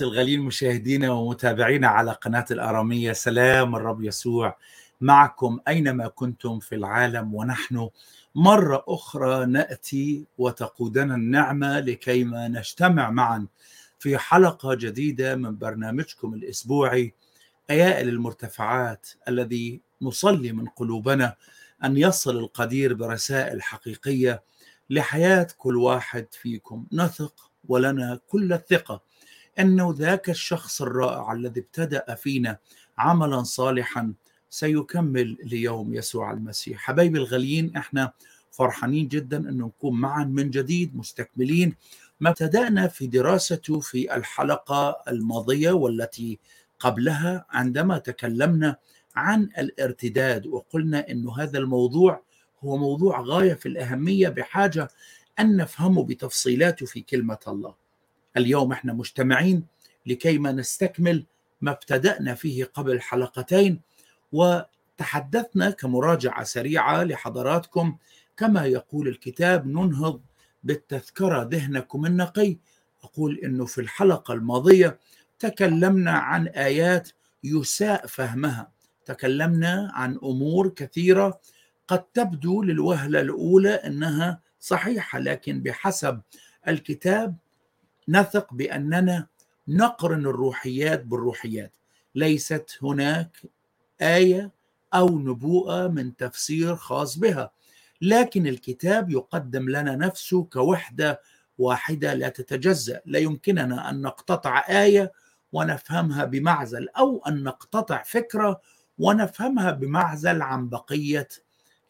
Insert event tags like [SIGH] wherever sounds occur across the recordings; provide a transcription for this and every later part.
الغالين مشاهدينا ومتابعينا على قناة الأرامية سلام الرب يسوع معكم أينما كنتم في العالم ونحن مرة أخرى نأتي وتقودنا النعمة لكيما نجتمع معا في حلقة جديدة من برنامجكم الأسبوعي أيائل المرتفعات الذي نصلي من قلوبنا أن يصل القدير برسائل حقيقية لحياة كل واحد فيكم. نثق ولنا كل الثقة. أنه ذاك الشخص الرائع الذي ابتدأ فينا عملا صالحا سيكمل ليوم يسوع المسيح. حبايبي الغاليين إحنا فرحانين جدا أن نكون معا من جديد مستكملين ما ابتدأنا في دراسته في الحلقة الماضية والتي قبلها عندما تكلمنا عن الارتداد وقلنا أن هذا الموضوع هو موضوع غاية في الأهمية بحاجة أن نفهمه بتفصيلاته في كلمة الله. اليوم إحنا مجتمعين لكي ما نستكمل ما ابتدأنا فيه قبل حلقتين وتحدثنا كمراجعة سريعة لحضراتكم. كما يقول الكتاب ننهض بالتذكرة ذهنكم النقي. أقول أنه في الحلقة الماضية تكلمنا عن آيات يساء فهمها. تكلمنا عن أمور كثيرة قد تبدو للوهلة الأولى أنها صحيحة لكن بحسب الكتاب نثق بأننا نقرن الروحيات بالروحيات. ليست هناك آية أو نبوءة من تفسير خاص بها لكن الكتاب يقدم لنا نفسه كوحدة واحدة لا تتجزأ. لا يمكننا أن نقتطع آية ونفهمها بمعزل أو أن نقتطع فكرة ونفهمها بمعزل عن بقية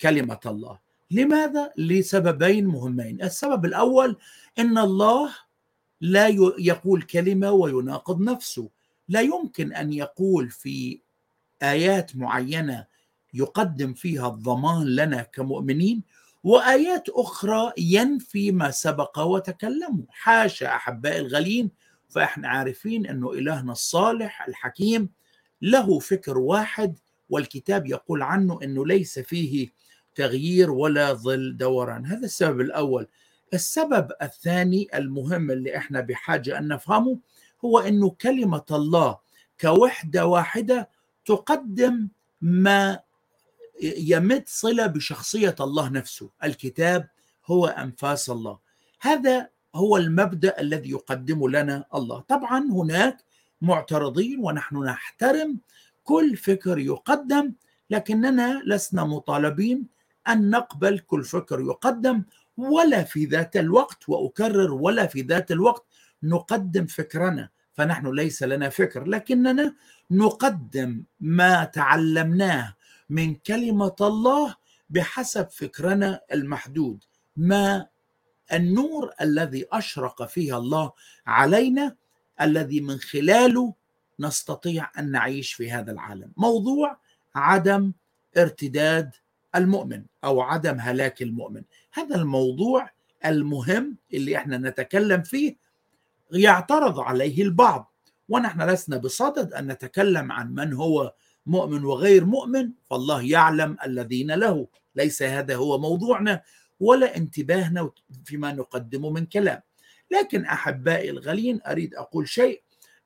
كلمة الله. لماذا؟ لسببين مهمين. السبب الأول إن الله لا يقول كلمة ويناقض نفسه. لا يمكن أن يقول في آيات معينة يقدم فيها الضمان لنا كمؤمنين وآيات أخرى ينفي ما سبق وتكلموا. حاشا أحبائي الغالين فإحنا عارفين انه إلهنا الصالح الحكيم له فكر واحد والكتاب يقول عنه أنه ليس فيه تغيير ولا ظل دوران. هذا السبب الأول. السبب الثاني المهم اللي إحنا بحاجة أن نفهمه هو انه كلمة الله كوحدة واحدة تقدم ما يمد صلة بشخصية الله نفسه، الكتاب هو أنفاس الله. هذا هو المبدأ الذي يقدمه لنا الله، طبعا هناك معترضين ونحن نحترم كل فكر يقدم لكننا لسنا مطالبين أن نقبل كل فكر يقدم ولا في ذات الوقت وأكرر ولا في ذات الوقت نقدم فكرنا. فنحن ليس لنا فكر لكننا نقدم ما تعلمناه من كلمة الله بحسب فكرنا المحدود. ما النور الذي أشرق فيه الله علينا الذي من خلاله نستطيع أن نعيش في هذا العالم. موضوع عدم ارتداد المؤمن أو عدم هلاك المؤمن. هذا الموضوع المهم اللي إحنا نتكلم فيه يعترض عليه البعض. ونحن لسنا بصدد أن نتكلم عن من هو مؤمن وغير مؤمن فالله يعلم الذين له. ليس هذا هو موضوعنا ولا انتباهنا فيما نقدمه من كلام. لكن أحبائي الغالين أريد أقول شيء.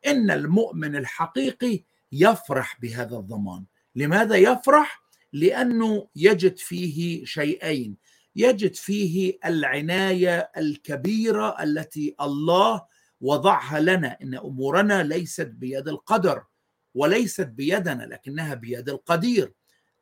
إن المؤمن الحقيقي يفرح بهذا الضمان. لماذا يفرح؟ لأنه يجد فيه شيئين. يجد فيه العناية الكبيرة التي الله وضعها لنا إن أمورنا ليست بيد القدر وليست بيدنا لكنها بيد القدير.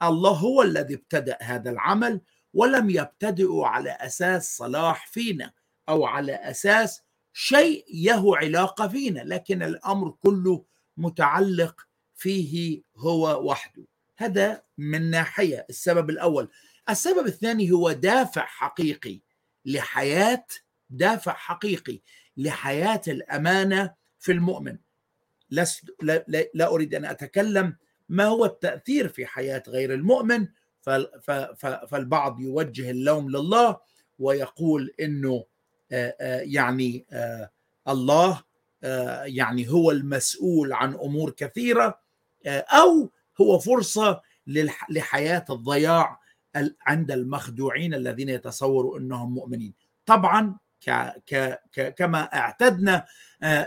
الله هو الذي ابتدأ هذا العمل ولم يبتدئوا على أساس صلاح فينا أو على أساس شيء له علاقة فينا لكن الأمر كله متعلق فيه هو وحده. هذا من ناحية السبب الأول. السبب الثاني هو دافع حقيقي لحياة دافع حقيقي لحياة الأمانة في المؤمن. لست لا, لا, لا أريد أن أتكلم ما هو التأثير في حياة غير المؤمن فالبعض يوجه اللوم لله ويقول إنه يعني الله يعني هو المسؤول عن أمور كثيرة أو هو فرصة لحياة الضياع عند المخدوعين الذين يتصوروا إنهم مؤمنين. طبعا كما أعتدنا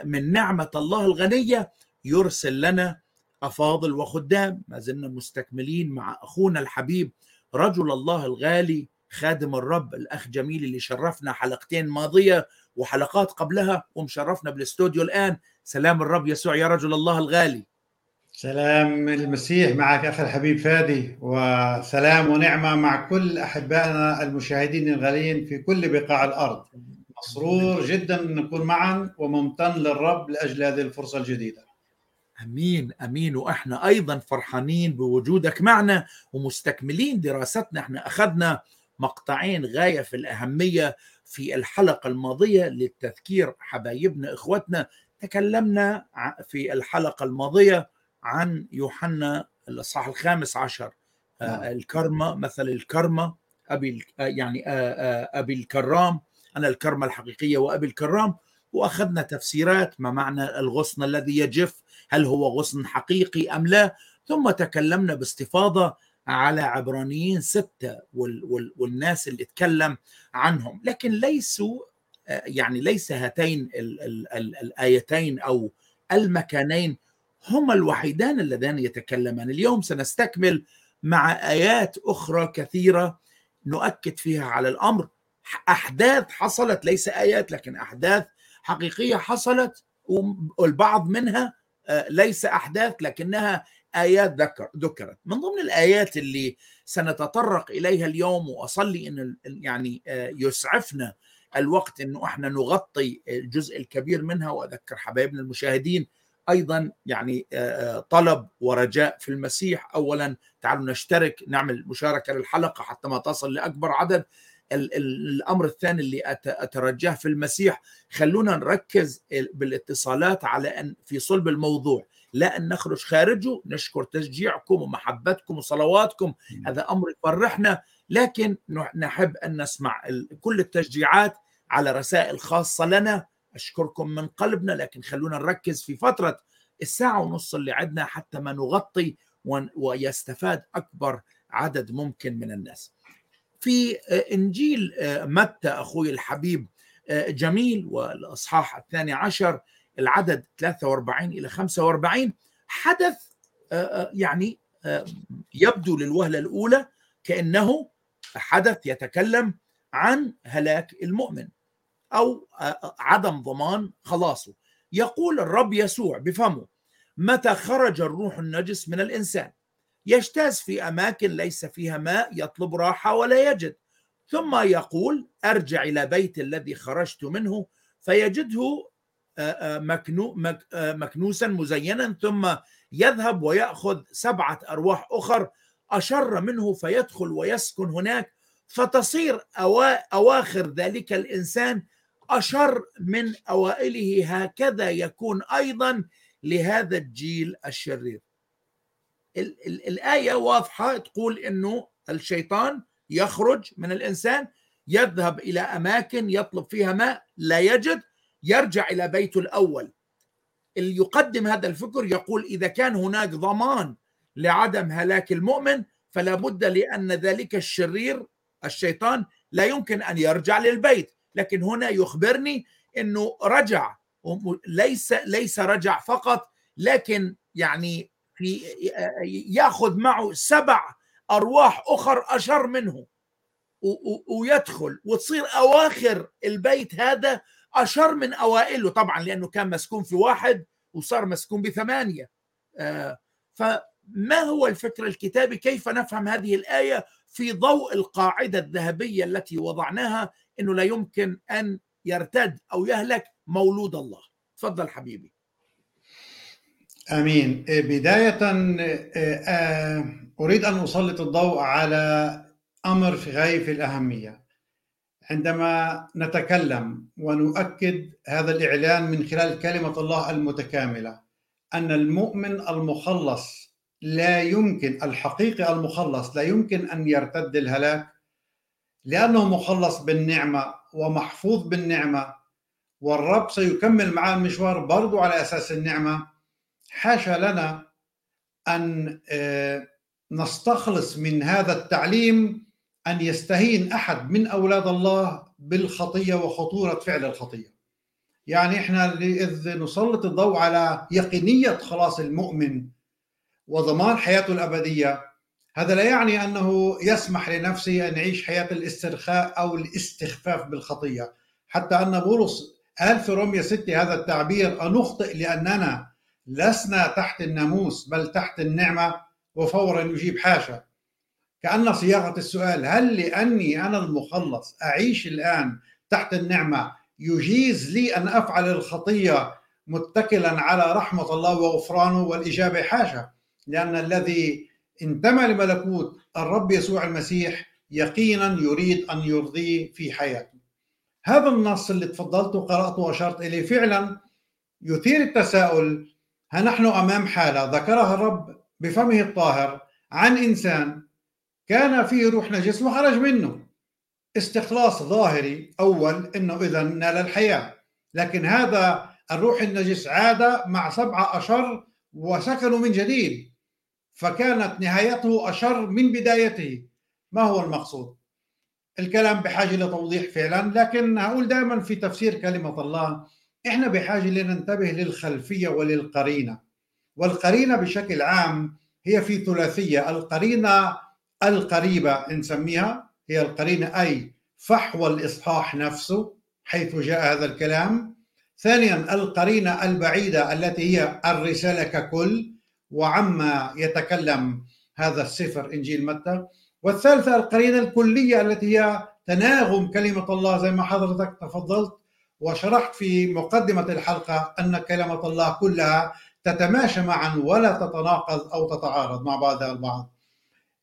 من نعمة الله الغنية يرسل لنا أفاضل وخدام. ما زلنا مستكملين مع أخونا الحبيب رجل الله الغالي خادم الرب الأخ جميل اللي شرفنا حلقتين ماضية وحلقات قبلها ومشرفنا بالاستوديو الآن. سلام الرب يسوع يا رجل الله الغالي. سلام المسيح معك أخي الحبيب فادي وسلام ونعمة مع كل أحبائنا المشاهدين الغاليين في كل بقاع الأرض. مسرور جدا نكون معا وممتن للرب لأجل هذه الفرصة الجديدة. أمين أمين. وإحنا أيضا فرحانين بوجودك معنا ومستكملين دراستنا. إحنا أخذنا مقطعين غاية في الأهمية في الحلقة الماضية للتذكير حبايبنا إخوتنا. تكلمنا في الحلقة الماضية عن يوحنا الاصحاح الخامس عشر. نعم. الكرمة مثل الكرمة أبي يعني أبي الكرام. أنا الكرمة الحقيقية وأبي الكرام. وأخذنا تفسيرات ما معنى الغصن الذي يجف هل هو غصن حقيقي أم لا. ثم تكلمنا باستفاضة على عبرانيين ستة والناس اللي اتكلم عنهم. لكن ليسوا يعني ليس هاتين الآيتين أو المكانين هما الوحيدان اللذان يتكلمان. اليوم سنستكمل مع آيات أخرى كثيرة نؤكد فيها على الأمر. أحداث حصلت ليس آيات لكن أحداث حقيقية حصلت والبعض منها ليس أحداث لكنها آيات ذكر ذكرت. من ضمن الآيات اللي سنتطرق إليها اليوم وأصلي إن يعني يسعفنا الوقت إنه إحنا نغطي الجزء الكبير منها وأذكر حبايبنا المشاهدين أيضا يعني طلب ورجاء في المسيح. اولا تعالوا نشترك نعمل مشاركة للحلقة حتى ما تصل لأكبر عدد. الأمر الثاني اللي أترجاه في المسيح خلونا نركز بالاتصالات على أن في صلب الموضوع. لا أن نخرج خارجه نشكر تشجيعكم ومحبتكم وصلواتكم. هذا أمر يفرحنا. لكن نحب أن نسمع كل التشجيعات على رسائل خاصة لنا. أشكركم من قلبنا لكن خلونا نركز في فترة الساعة ونص اللي عندنا حتى ما نغطي ويستفاد أكبر عدد ممكن من الناس. في إنجيل متى أخوي الحبيب جميل والإصحاح الثاني عشر العدد 43 إلى 45 حدث يعني يبدو للوهلة الأولى كأنه حدث يتكلم عن هلاك المؤمن أو عدم ضمان خلاصه يقول الرب يسوع بفمه متى خرج الروح النجس من الإنسان؟ يجتاز في أماكن ليس فيها ماء يطلب راحة ولا يجد. ثم يقول أرجع إلى بيت الذي خرجت منه فيجده مكنوسا مزينا ثم يذهب ويأخذ سبعة أرواح أخر أشر منه فيدخل ويسكن هناك. فتصير أواخر ذلك الإنسان أشر من أوائله هكذا يكون أيضا لهذا الجيل الشرير. الآية واضحة تقول إنه الشيطان يخرج من الإنسان يذهب إلى أماكن يطلب فيها ماء لا يجد يرجع إلى بيته الأول. اللي يقدم هذا الفكر يقول إذا كان هناك ضمان لعدم هلاك المؤمن فلا بد لأن ذلك الشرير الشيطان لا يمكن أن يرجع للبيت. لكن هنا يخبرني إنه رجع ليس ليس رجع فقط لكن يعني في ياخذ معه سبع أرواح أخر أشر منه ويدخل وتصير أواخر البيت هذا أشر من أوائله طبعا لأنه كان مسكون في واحد وصار مسكون بثمانية. فما هو الفكر الكتابي؟ كيف نفهم هذه الآية في ضوء القاعدة الذهبية التي وضعناها إنه لا يمكن أن يرتد أو يهلك مولود الله. تفضل حبيبي. آمين. بداية أريد أن أسلط الضوء على أمر في غاية الأهمية. عندما نتكلم ونؤكد هذا الإعلان من خلال كلمة الله المتكاملة أن المؤمن المخلص لا يمكن الحقيقي المخلص لا يمكن أن يرتد الهلاك لأنه مخلص بالنعمة ومحفوظ بالنعمة والرب سيكمل معاه المشوار برضو على أساس النعمة. حاشا لنا أن نستخلص من هذا التعليم أن يستهين أحد من أولاد الله بالخطية وخطورة فعل الخطية. يعني إحنا إذ نسلط الضوء على يقينية خلاص المؤمن وضمان حياته الأبدية هذا لا يعني أنه يسمح لنفسه أن يعيش حياة الاسترخاء أو الاستخفاف بالخطية. حتى أن بولس قال في رومية 6 هذا التعبير أنخطئ لأننا لسنا تحت الناموس بل تحت النعمة وفورا يجيب حاشا. كأن صياغة السؤال هل لأني أنا المخلص أعيش الآن تحت النعمة يجيز لي أن أفعل الخطية متكلا على رحمة الله وغفرانه والإجابة حاشا؟ لأن الذي انتمى لملكوت الرب يسوع المسيح يقينا يريد أن يرضيه في حياته. هذا النص اللي تفضلت وقرأته وأشرت إليه فعلا يثير التساؤل ها نحن أمام حالة ذكرها الرب بفمه الطاهر عن إنسان كان فيه روح نجس وخرج منه؟ استخلاص ظاهري أول أنه إذا نال الحياة. لكن هذا الروح النجس عاد مع سبعة أشر وسكنوا من جديد. فكانت نهايته أشر من بدايته. ما هو المقصود؟ الكلام بحاجة لتوضيح فعلا لكن هقول دائما في تفسير كلمة الله إحنا بحاجة لننتبه للخلفية وللقرينة. والقرينة بشكل عام هي في ثلاثية القرينة القريبة نسميها هي القرينة أي فحوى الإصحاح نفسه حيث جاء هذا الكلام. ثانيا القرينة البعيدة التي هي الرسالة ككل وعما يتكلم هذا السفر إنجيل متى. والثالثة القرينة الكلية التي هي تناغم كلمة الله زي ما حضرتك تفضلت وشرحت في مقدمة الحلقة أن كلمة الله كلها تتماشى معا ولا تتناقض أو تتعارض مع بعضها البعض.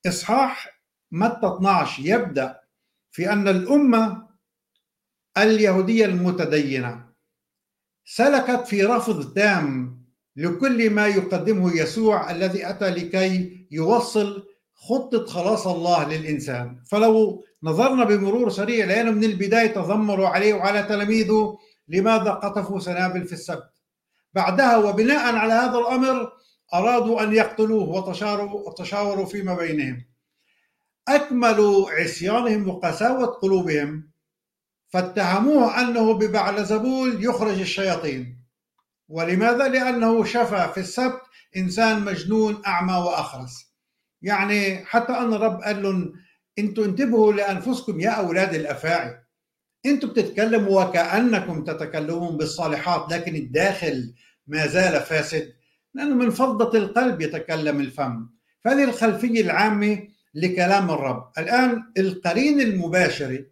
إصحاح متى 12 يبدأ في أن الأمة اليهودية المتدينة سلكت في رفض تام لكل ما يقدمه يسوع الذي أتى لكي يوصل خطة خلاص الله للإنسان. فلو نظرنا بمرور سريع لأنه من البداية تذمروا عليه وعلى تلاميذه لماذا قطفوا سنابل في السبت. بعدها وبناء على هذا الأمر أرادوا أن يقتلوه وتشاوروا, فيما بينهم. أكملوا عصيانهم وقساوة قلوبهم فاتهموه أنه ببعلزبول يخرج الشياطين. ولماذا؟ لأنه شفى في السبت إنسان مجنون أعمى وأخرس. يعني حتى أن الرب قال لهم أنتم انتبهوا لأنفسكم يا أولاد الأفاعي. أنتم بتتكلموا وكأنكم تتكلمون بالصالحات لكن الداخل ما زال فاسد. لأنه من فضة القلب يتكلم الفم. فهذه الخلفية العامة لكلام الرب. الآن القرين المباشر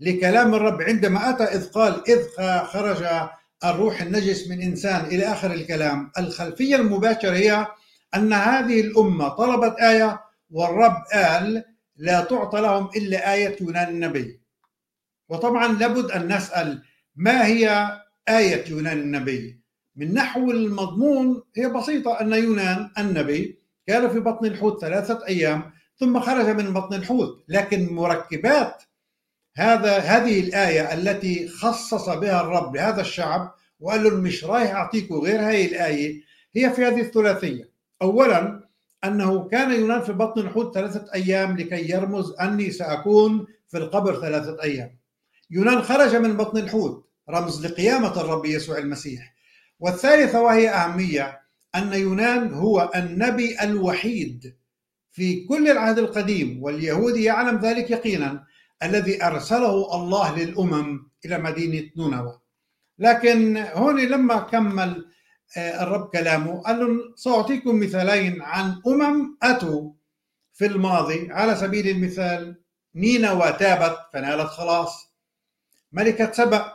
لكلام الرب عندما أتى إذ قال إذ خرج الروح النجس من إنسان إلى آخر الكلام. الخلفية المباشرة هي أن هذه الأمة طلبت آية والرب قال لا تعطى لهم إلا آية يونان النبي. وطبعا لابد أن نسأل ما هي آية يونان النبي؟ من نحو المضمون هي بسيطة أن يونان النبي كان في بطن الحوت ثلاثة أيام ثم خرج من بطن الحوت لكن مركبات هذا هذه الآية التي خصص بها الرب لهذا الشعب وقال لهم مش رايح أعطيكم غير هذه الآية هي في هذه الثلاثية. أولا أنه كان يونان في بطن الحوت ثلاثة أيام لكي يرمز أني سأكون في القبر ثلاثة أيام. يونان خرج من بطن الحوت رمز لقيامة الرب يسوع المسيح. والثالثة وهي أهمية أن يونان هو النبي الوحيد في كل العهد القديم واليهودي يعلم ذلك يقينا الذي أرسله الله للأمم إلى مدينة نونوى لكن هون لما كمل آه، الرب كلامه قال لهم سأعطيكم مثالين عن أمم أتوا في الماضي على سبيل المثال نينوى تابت فنالت خلاص. ملكة سبأ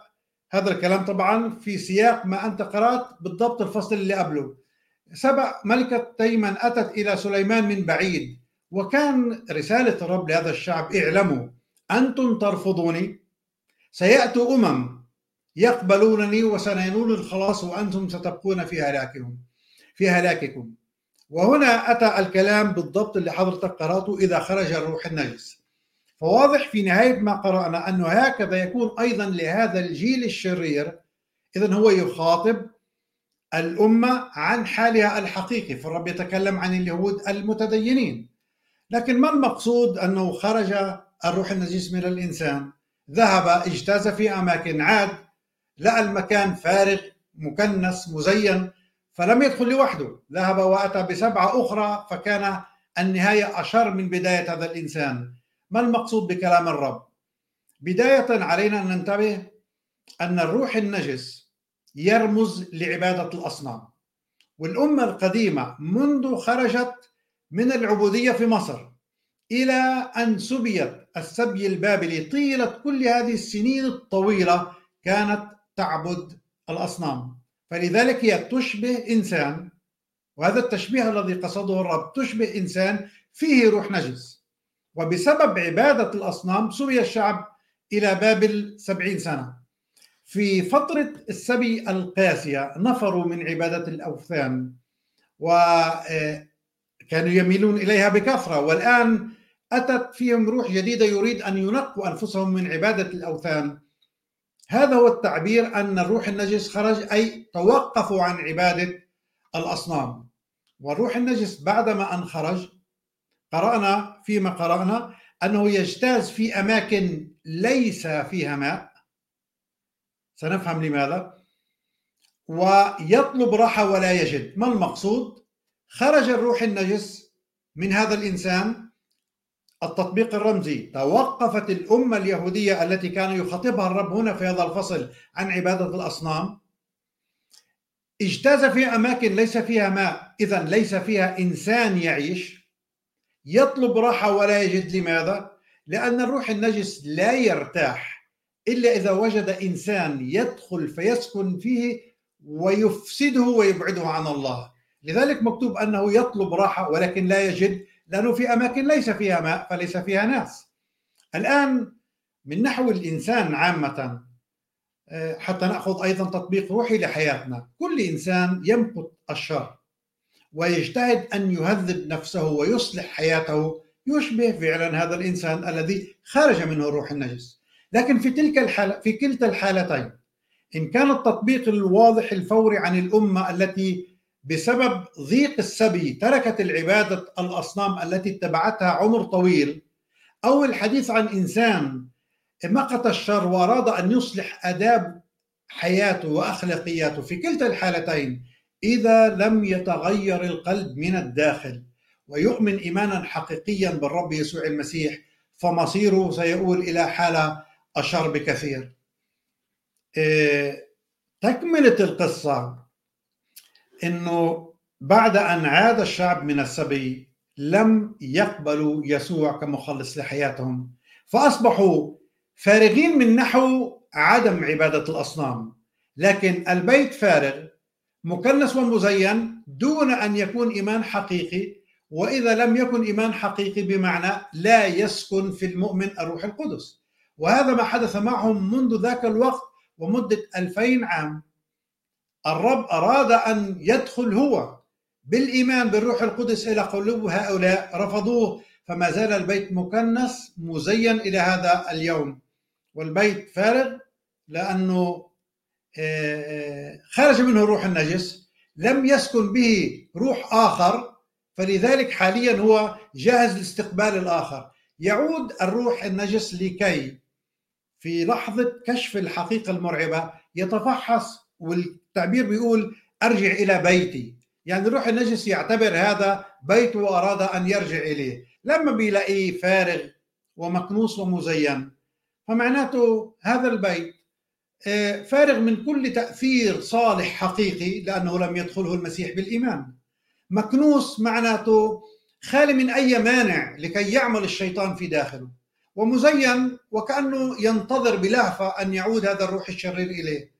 هذا الكلام طبعا في سياق ما أنت قرأت بالضبط الفصل اللي قبله. سبأ ملكة تيمن أتت إلى سليمان من بعيد وكان رسالة الرب لهذا الشعب اعلموا أنتم ترفضوني؟ سيأتوا أمم يقبلونني وسينالون الخلاص وأنتم ستبقون في هلاكهم في هلاككم. وهنا أتى الكلام بالضبط اللي حضرتك قرأته إذا خرج الروح النجس. فواضح في نهاية ما قرأنا أنه هكذا يكون أيضا لهذا الجيل الشرير إذا هو يخاطب الأمة عن حالها الحقيقي فالرب يتكلم عن اليهود المتدينين. لكن ما المقصود أنه خرج الروح النجس من الإنسان. ذهب اجتاز في أماكن عاد لقى المكان فارغ مكنس مزين فلم يدخل لوحده. ذهب وأتى بسبعة أخرى فكان النهاية أشر من بداية هذا الإنسان. ما المقصود بكلام الرب؟ بداية علينا أن ننتبه أن الروح النجس يرمز لعبادة الأصنام. والأمة القديمة منذ خرجت من العبودية في مصر إلى أن سبيت السبي البابلي طيلة كل هذه السنين الطويلة كانت تعبد الأصنام. فلذلك هي تشبه إنسان وهذا التشبيه الذي قصده الرب تشبه إنسان فيه روح نجس. وبسبب عبادة الأصنام سبي الشعب إلى بابل سبعين سنة. في فترة السبي القاسية نفروا من عبادة الأوثان وكانوا يميلون إليها بكثرة. والآن أتت فيهم روح جديدة يريد أن ينقوا أنفسهم من عبادة الأوثان. هذا هو التعبير أن الروح النجس خرج أي توقفوا عن عبادة الأصنام. والروح النجس بعدما أن خرج قرأنا فيما قرأنا أنه يجتاز في أماكن ليس فيها ماء. سنفهم لماذا. ويطلب راحة ولا يجد. ما المقصود؟ خرج الروح النجس من هذا الإنسان التطبيق الرمزي. توقفت الأمة اليهودية التي كان يخاطبها الرب هنا في هذا الفصل عن عبادة الأصنام. اجتاز في أماكن ليس فيها ماء إذا ليس فيها إنسان يعيش. يطلب راحة ولا يجد. لماذا؟ لأن الروح النجس لا يرتاح إلا إذا وجد إنسان يدخل فيسكن فيه ويفسده ويبعده عن الله. لذلك مكتوب أنه يطلب راحة ولكن لا يجد. لأنه في أماكن ليس فيها ماء فليس فيها ناس. الآن من نحو الإنسان عامة آه، حتى نأخذ أيضا تطبيق روحي لحياتنا كل إنسان يمقت الشر ويجتهد أن يهذب نفسه ويصلح حياته يشبه فعلا هذا الإنسان الذي خرج منه الروح النجس. لكن في تلك الحالة في كلتا الحالتين إن كان التطبيق الواضح الفوري عن الأمة التي بسبب ضيق السبي تركت العبادة الأصنام التي اتبعتها عمر طويل. أو الحديث عن إنسان مقت الشر وأراد أن يصلح آداب حياته وأخلاقياته في كلتا الحالتين إذا لم يتغير القلب من الداخل ويؤمن إيمانا حقيقيا بالرب يسوع المسيح فمصيره سيؤول إلى حالة أشر بكثير. إيه، تكملة القصة. إنه بعد أن عاد الشعب من السبي لم يقبلوا يسوع كمخلص لحياتهم فأصبحوا فارغين من نحو عدم عبادة الأصنام. لكن البيت فارغ مكنس ومزين دون أن يكون إيمان حقيقي وإذا لم يكن إيمان حقيقي بمعنى لا يسكن في المؤمن الروح القدس. وهذا ما حدث معهم منذ ذاك الوقت ومدة ألفين عام. الرب أراد أن يدخل هو بالإيمان بالروح القدس إلى قلوب هؤلاء رفضوه فما زال البيت مكنس مزين إلى هذا اليوم. والبيت فارغ لأنه آه، آه، خرج منه الروح النجس لم يسكن به روح آخر فلذلك حاليا هو جاهز لاستقبال الآخر. يعود الروح النجس لكي في لحظة كشف الحقيقة المرعبة يتفحص والتعبير بيقول أرجع إلى بيتي. يعني الروح النجس يعتبر هذا بيته وأراد أن يرجع إليه. لما بيلاقيه فارغ ومكنوس ومزين فمعناته هذا البيت آه، فارغ من كل تأثير صالح حقيقي لأنه لم يدخله المسيح بالإيمان. مكنوس معناته خالي من أي مانع لكي يعمل الشيطان في داخله. ومزين وكأنه ينتظر بلهفة أن يعود هذا الروح الشرير إليه.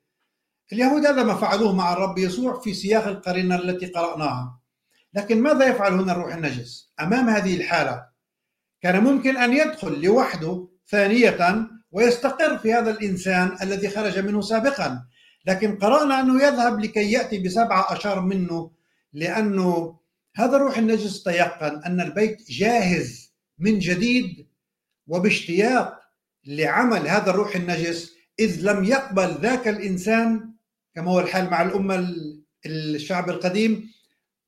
اليهود هذا ما فعلوه مع الرب يسوع في سياق القرينة التي قرأناها. لكن ماذا يفعل هنا الروح النجس؟ أمام هذه الحالة كان ممكن أن يدخل لوحده ثانية ويستقر في هذا الإنسان الذي خرج منه سابقا. لكن قرأنا أنه يذهب لكي يأتي بسبعة أشهر منه لأنه هذا الروح النجس تيقن أن البيت جاهز من جديد وباشتياق لعمل هذا الروح النجس إذ لم يقبل ذاك الإنسان كما هو الحال مع الأمة الشعب القديم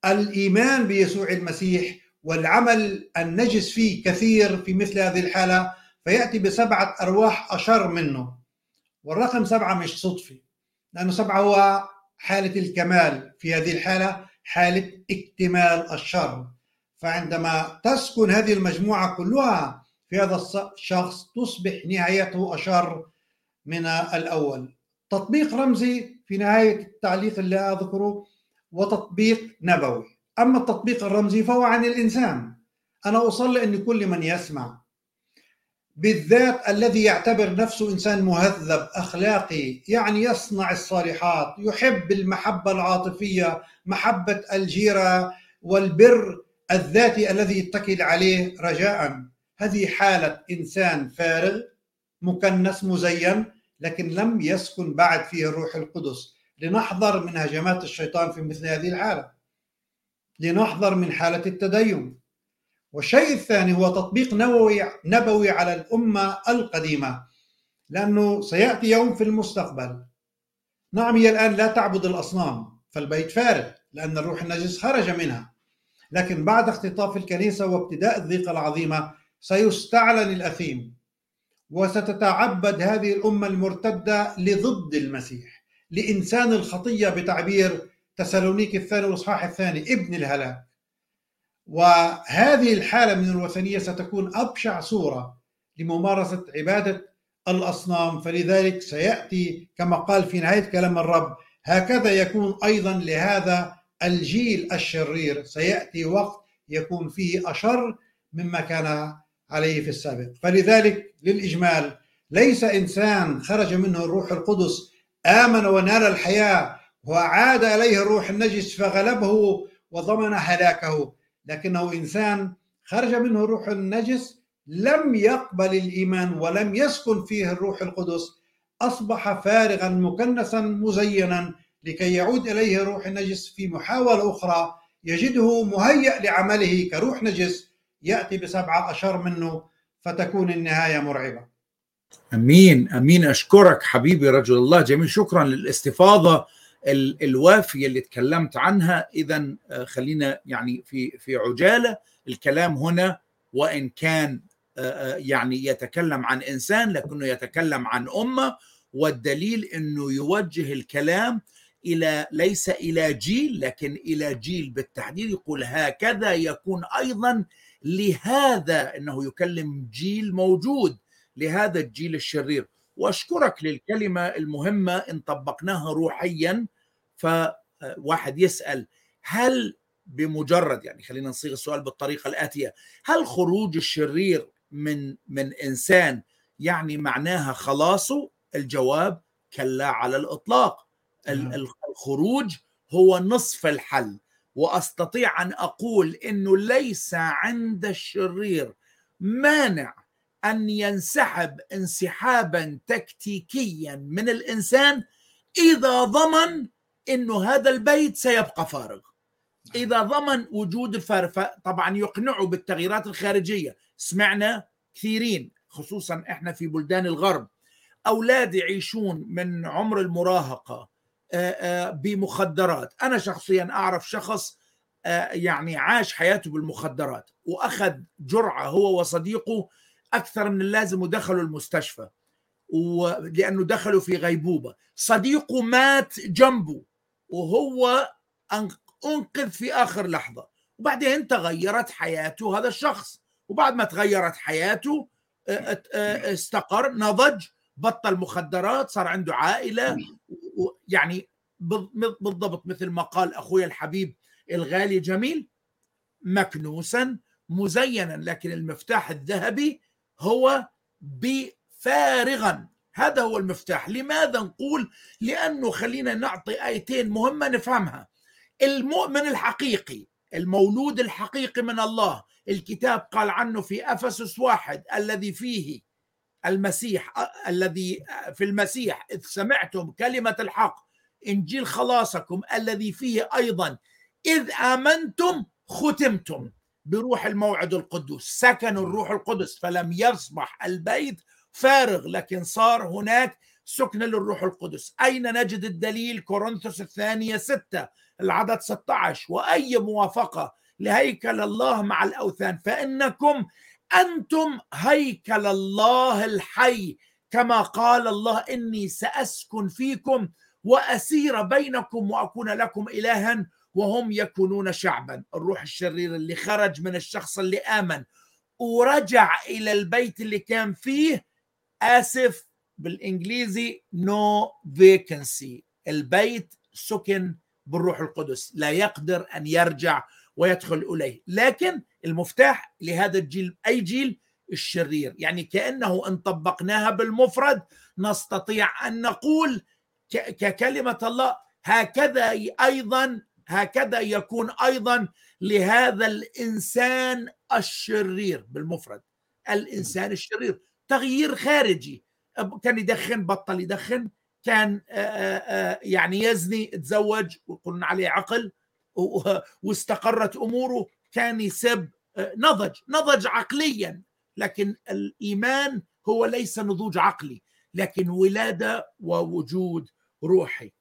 الإيمان بيسوع المسيح والعمل النجس فيه كثير في مثل هذه الحالة فيأتي بسبعة أرواح أشر منه. والرقم سبعة مش صدفي لأنه سبعة هو حالة الكمال في هذه الحالة حالة اكتمال الشر. فعندما تسكن هذه المجموعة كلها في هذا الشخص تصبح نهايته أشر من الأول. تطبيق رمزي في نهاية التعليق اللي أذكره وتطبيق نبوي. أما التطبيق الرمزي فهو عن الإنسان. أنا أصلي أن كل من يسمع بالذات الذي يعتبر نفسه إنسان مهذب أخلاقي يعني يصنع الصالحات يحب المحبة العاطفية محبة الجيرة والبر الذاتي الذي يتكل عليه رجاء. هذه حالة إنسان فارغ مكنس مزين لكن لم يسكن بعد فيه الروح القدس. لنحذر من هجمات الشيطان في مثل هذه الحالة. لنحذر من حالة التدين. والشيء الثاني هو تطبيق نبوي نبوي على الأمة القديمة لأنه سيأتي يوم في المستقبل. نعم هي الآن لا تعبد الأصنام فالبيت فارغ لأن الروح النجس خرج منها. لكن بعد اختطاف الكنيسة وابتداء الضيقة العظيمة سيستعلن الأثيم. وستتعبد هذه الأمة المرتدة لضد المسيح لإنسان الخطية بتعبير تسالونيك الثاني والإصحاح الثاني ابن الهلاك. وهذه الحالة من الوثنية ستكون أبشع صورة لممارسة عبادة الأصنام. فلذلك سيأتي كما قال في نهاية كلام الرب هكذا يكون أيضا لهذا الجيل الشرير. سيأتي وقت يكون فيه أشر مما كان عليه في السابق. فلذلك للإجمال ليس إنسان خرج منه الروح القدس آمن ونال الحياة وعاد إليه الروح النجس فغلبه وضمن هلاكه. لكنه إنسان خرج منه الروح النجس لم يقبل الإيمان ولم يسكن فيه الروح القدس أصبح فارغا مكنسا مزينا لكي يعود إليه الروح النجس في محاولة أخرى يجده مهيأ لعمله كروح نجس يأتي بسبعة أشر منه فتكون النهاية مرعبة. أمين أمين. أشكرك حبيبي رجل الله جميل. شكرا للاستفاضة الوافية اللي تكلمت عنها. اذا خلينا يعني في في عجالة. الكلام هنا وإن كان يعني يتكلم عن إنسان لكنه يتكلم عن أمة والدليل إنه يوجه الكلام إلى ليس إلى جيل لكن إلى جيل بالتحديد. يقول هكذا يكون أيضا لهذا إنه يكلم جيل موجود لهذا الجيل الشرير. وأشكرك للكلمة المهمة إن طبقناها روحيا. فواحد يسأل هل بمجرد يعني خلينا نصيغ السؤال بالطريقة الآتية هل خروج الشرير من من إنسان يعني معناها خلاصه الجواب كلا على الإطلاق. الخروج هو نصف الحل. وأستطيع أن أقول إنه ليس عند الشرير مانع أن ينسحب انسحابا تكتيكيا من الإنسان إذا ضمن إنه هذا البيت سيبقى فارغ. إذا ضمن وجود الفارغ طبعا يقنعه بالتغييرات الخارجية. سمعنا كثيرين خصوصا إحنا في بلدان الغرب أولاد يعيشون من عمر المراهقة بمخدرات. أنا شخصيا أعرف شخص يعني عاش حياته بالمخدرات وأخذ جرعة هو وصديقه أكثر من اللازم ودخلوا المستشفى لأنه دخلوا في غيبوبة. صديقه مات جنبه وهو أنقذ في آخر لحظة. وبعدين تغيرت حياته هذا الشخص. وبعد ما تغيرت حياته استقر نضج بطل مخدرات صار عنده عائلة يعني بالضبط مثل ما قال أخوي الحبيب الغالي جميل مكنوسا مزينا لكن المفتاح الذهبي هو بفارغا. هذا هو المفتاح. لماذا نقول؟ لأنه خلينا نعطي آيتين مهمة نفهمها. المؤمن الحقيقي المولود الحقيقي من الله الكتاب قال عنه في أفسس واحد الذي فيه المسيح الذي في المسيح إذ سمعتم كلمة الحق إنجيل خلاصكم الذي فيه أيضا إذ آمنتم ختمتم بروح الموعد القدوس سكن الروح القدس فلم يصبح البيت فارغ لكن صار هناك سكن للروح القدس. أين نجد الدليل؟ كورنثوس الثانية ستة العدد 16 وأي موافقة لهيكل الله مع الأوثان؟ فإنكم أنتم هيكل الله الحي. كما قال الله إني سأسكن فيكم وأسير بينكم وأكون لكم إلها وهم يكونون شعبا. الروح الشرير اللي خرج من الشخص اللي آمن ورجع إلى البيت اللي كان فيه آسف بالإنجليزي نو no فيكنسي البيت سكن بالروح القدس. لا يقدر أن يرجع ويدخل إليه. لكن المفتاح لهذا الجيل أي جيل؟ الشرير. يعني كأنه إن طبقناها بالمفرد نستطيع أن نقول ككلمة الله هكذا أيضا هكذا يكون أيضا لهذا الإنسان الشرير بالمفرد. الإنسان الشرير. تغيير خارجي. كان يدخن بطل يدخن كان يعني يزني تزوج وقلنا عليه عقل. واستقرت أموره كان يسب نضج نضج عقليا. لكن الإيمان هو ليس نضوج عقلي لكن ولادة ووجود روحي.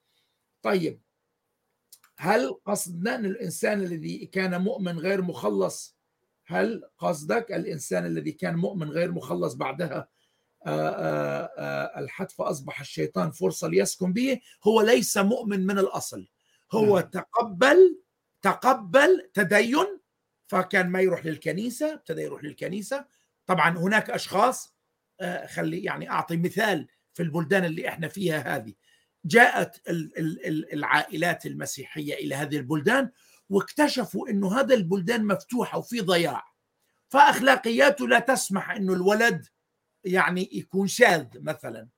طيب هل قصدنا أن الإنسان الذي كان مؤمن غير مخلص؟ هل قصدك الإنسان الذي كان مؤمن غير مخلص بعدها الحتف أصبح الشيطان فرصة ليسكن به؟ هو ليس مؤمن من الأصل. هو تقبل تقبل تدين فكان ما يروح للكنيسة ابتدى يروح للكنيسة. طبعا هناك أشخاص خلي يعني أعطي مثال في البلدان اللي إحنا فيها هذه. جاءت العائلات المسيحية إلى هذه البلدان واكتشفوا إنه هذا البلدان مفتوحه وفي ضياع. فاخلاقياته لا تسمح إنه الولد يعني يكون شاذ مثلا.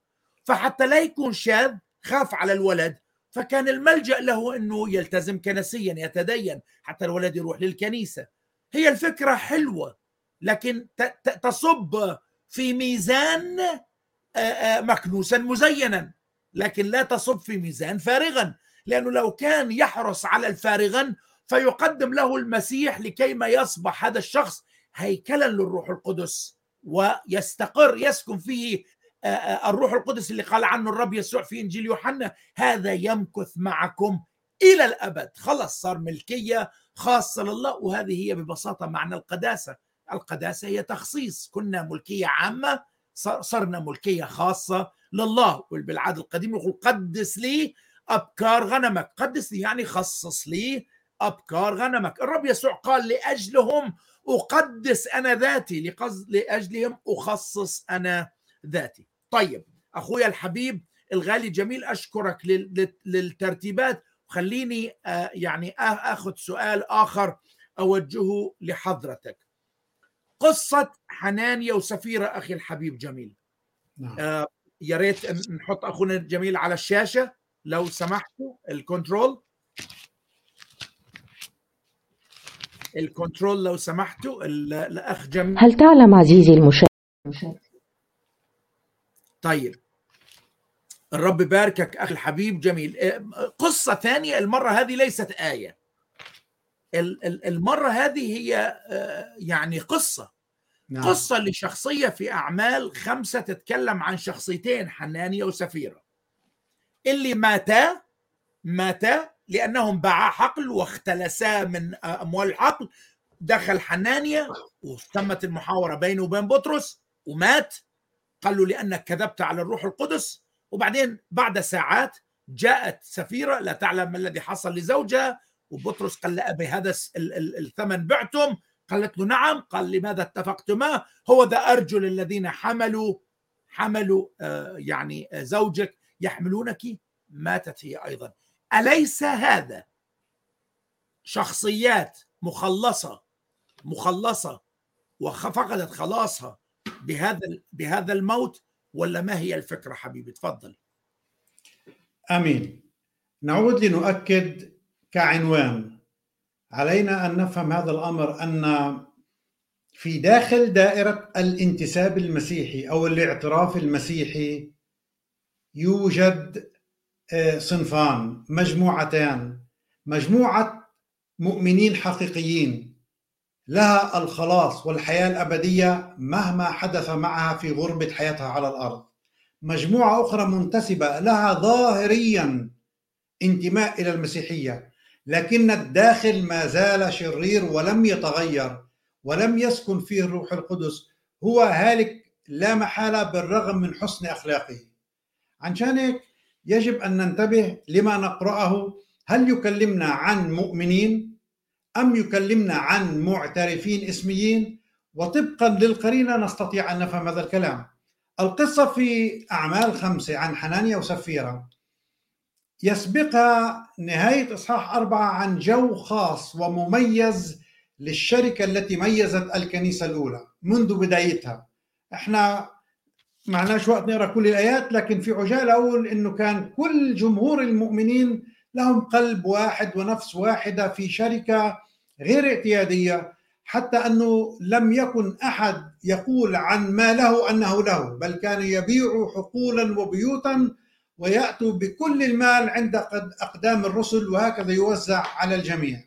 فحتى لا يكون شاذ خاف على الولد فكان الملجأ له أنه يلتزم كنسيا يتدين حتى الولد يروح للكنيسة. هي الفكرة حلوة لكن تصب في ميزان مكنوسا مزينا لكن لا تصب في ميزان فارغا. لأنه لو كان يحرص على الفارغا فيقدم له المسيح لكي ما يصبح هذا الشخص هيكلا للروح القدس ويستقر يسكن فيه الروح القدس اللي قال عنه الرب يسوع في إنجيل يوحنا هذا يمكث معكم إلى الأبد. خلص صار ملكية خاصة لله وهذه هي ببساطة معنى القداسة. القداسة هي تخصيص. كنا ملكية عامة صرنا ملكية خاصة لله بالعهد القديم يقول قدس لي أبكار غنمك. قدس لي يعني خصص لي أبكار غنمك. الرب يسوع قال لأجلهم أقدس أنا ذاتي. لقصد لأجلهم أخصص أنا ذاتي. طيب أخويا الحبيب الغالي جميل أشكرك للترتيبات. خليني يعني أخذ سؤال آخر أوجهه لحضرتك. قصة حنانيا وسفيرة أخي الحبيب جميل. نعم. آه يا ريت نحط أخونا جميل على الشاشة لو سمحتوا ال control. ال control لو سمحتوا الأخ جميل. هل تعلم عزيزي المشاهد طيب. الرب باركك أخي الحبيب جميل. قصة ثانية المرة هذه ليست آية. المرة هذه هي يعني قصة. نعم. قصة لشخصية في أعمال خمسة تتكلم عن شخصيتين حنانية وسفيرة. اللي ماتا ماتا لأنهم باعا حقل واختلسا من أموال الحقل دخل حنانيا وتمت المحاورة بينه وبين بطرس ومات. قال له لأنك كذبت على الروح القدس. وبعدين بعد ساعات جاءت سفيرة لا تعلم ما الذي حصل لزوجها. وبطرس قال لها بهذا الثمن بعتم. قالت له نعم. قال لماذا اتفقتما هو ذا أرجل الذين حملوا حملوا يعني زوجك يحملونك. ماتت هي أيضا. أليس هذا؟ شخصيات مخلصة مخلصة وفقدت خلاصها. بهذا بهذا الموت ولا ما هي الفكرة حبيبي؟ تفضل آمين. نعود لنؤكد كعنوان. علينا أن نفهم هذا الأمر أن في داخل دائرة الانتساب المسيحي أو الاعتراف المسيحي يوجد صنفان مجموعتان. مجموعة مؤمنين حقيقيين. لها الخلاص والحياة الأبدية مهما حدث معها في غربة حياتها على الأرض. مجموعة أخرى منتسبة لها ظاهريا انتماء إلى المسيحية لكن الداخل ما زال شرير ولم يتغير ولم يسكن فيه الروح القدس. هو هالك لا محالة بالرغم من حسن أخلاقه. عشان هيك يجب أن ننتبه لما نقرأه. هل يكلمنا عن مؤمنين؟ أم يكلمنا عن معترفين اسميين؟ وطبقا للقرينة نستطيع أن نفهم هذا الكلام. القصة في أعمال خمسة عن حنانيا وسفيرة. يسبقها نهاية إصحاح أربعة عن جو خاص ومميز للشركة التي ميزت الكنيسة الأولى منذ بدايتها. إحنا معناش وقت نقرأ كل الآيات لكن في عجالة أقول إنه كان كل جمهور المؤمنين لهم قلب واحد ونفس واحدة في شركة غير اعتيادية حتى أنه لم يكن أحد يقول عن ما له أنه له بل كان يبيع حقولا وبيوتا ويأتوا بكل المال عند أقدام الرسل وهكذا يوزع على الجميع.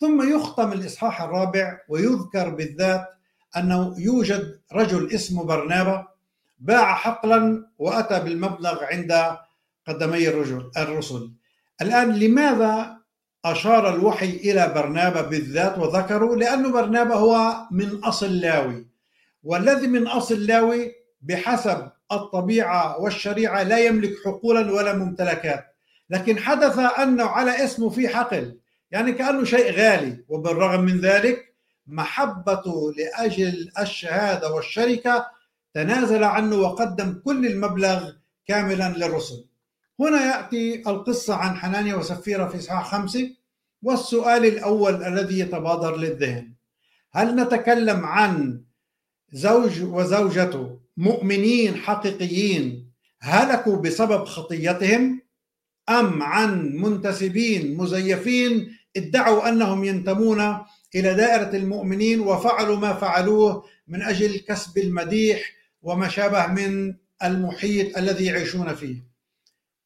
ثم يختم الإصحاح الرابع ويذكر بالذات أنه يوجد رجل اسمه برنابا باع حقلا وأتى بالمبلغ عند قدمي الرجل الرسل. الآن لماذا أشار الوحي إلى برنابا بالذات وذكره لأن برنابا هو من أصل لاوي والذي من أصل لاوي بحسب الطبيعة والشريعة لا يملك حقولا ولا ممتلكات. لكن حدث أنه على اسمه في حقل يعني كأنه شيء غالي وبالرغم من ذلك محبته لأجل الشهادة والشركة تنازل عنه وقدم كل المبلغ كاملا للرسل. هنا يأتي القصة عن حنانيا وسفيرة في إصحاح خمسة والسؤال الأول الذي يتبادر للذهن. هل نتكلم عن زوج وزوجته مؤمنين حقيقيين هلكوا بسبب خطيتهم أم عن منتسبين مزيفين ادعوا أنهم ينتمون إلى دائرة المؤمنين وفعلوا ما فعلوه من أجل كسب المديح وما شابه من المحيط الذي يعيشون فيه؟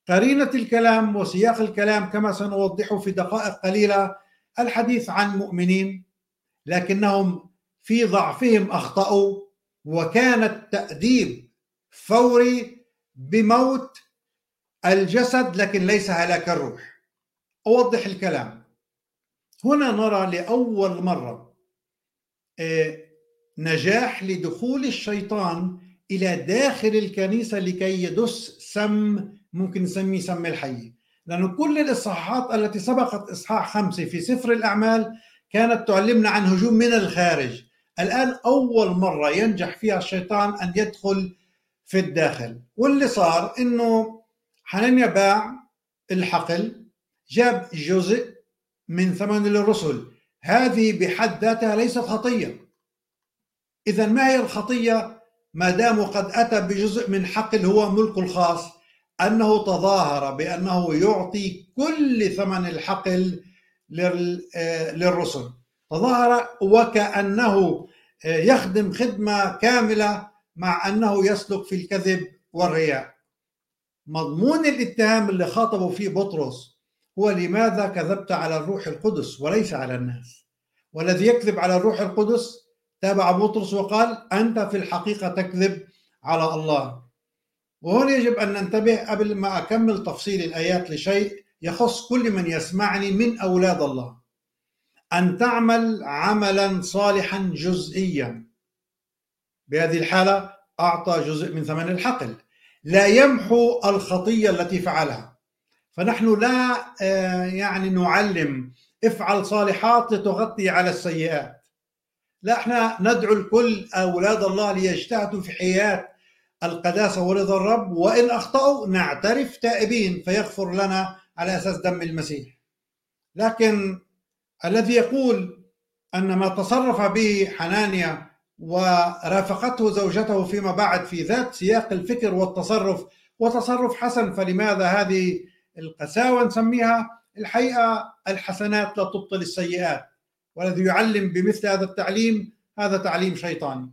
قرينة الكلام وسياق الكلام كما سنوضحه في دقائق قليلة الحديث عن مؤمنين لكنهم في ضعفهم أخطأوا وكان التأديب فوري بموت الجسد لكن ليس هلاك الروح. أوضح الكلام. هنا نرى لأول مرة نجاح لدخول الشيطان إلى داخل الكنيسة لكي يدس سم ممكن نسميه سم الحي. لأنه كل الإصحاحات التي سبقت إصحاح خمسة في سفر الأعمال كانت تعلمنا عن هجوم من الخارج. الآن أول مرة ينجح فيها الشيطان أن يدخل في الداخل. واللي صار إنه حنانيا باع الحقل جاب جزء من ثمن الرسل. هذه بحد ذاتها ليست خطية. إذا ما هي الخطية؟ ما دام قد أتى بجزء من حقل هو ملكه الخاص أنه تظاهر بأنه يعطي كل ثمن الحقل للرسل. تظاهر وكأنه يخدم خدمة كاملة مع أنه يسلك في الكذب والرياء. مضمون الاتهام اللي خاطبوا فيه بطرس هو لماذا كذبت على الروح القدس وليس على الناس؟ والذي يكذب على الروح القدس تابع بطرس وقال أنت في الحقيقة تكذب على الله. وهنا يجب أن ننتبه قبل ما أكمل تفصيل الآيات لشيء يخص كل من يسمعني من أولاد الله. أن تعمل عملا صالحا جزئيا. بهذه الحالة أعطى جزء من ثمن الحقل. لا يمحو الخطية التي فعلها. فنحن لا يعني نعلم افعل صالحات لتغطي على السيئات. لا إحنا ندعو الكل أولاد الله ليجتهدوا في حياة القداسة ورضا الرب وإن أخطأوا نعترف تائبين فيغفر لنا على أساس دم المسيح. لكن الذي يقول أن ما تصرف به حنانيا ورافقته زوجته فيما بعد في ذات سياق الفكر والتصرف وتصرف حسن فلماذا هذه القساوة نسميها؟ الحقيقة الحسنات لا تبطل السيئات والذي يعلم بمثل هذا التعليم هذا تعليم شيطاني.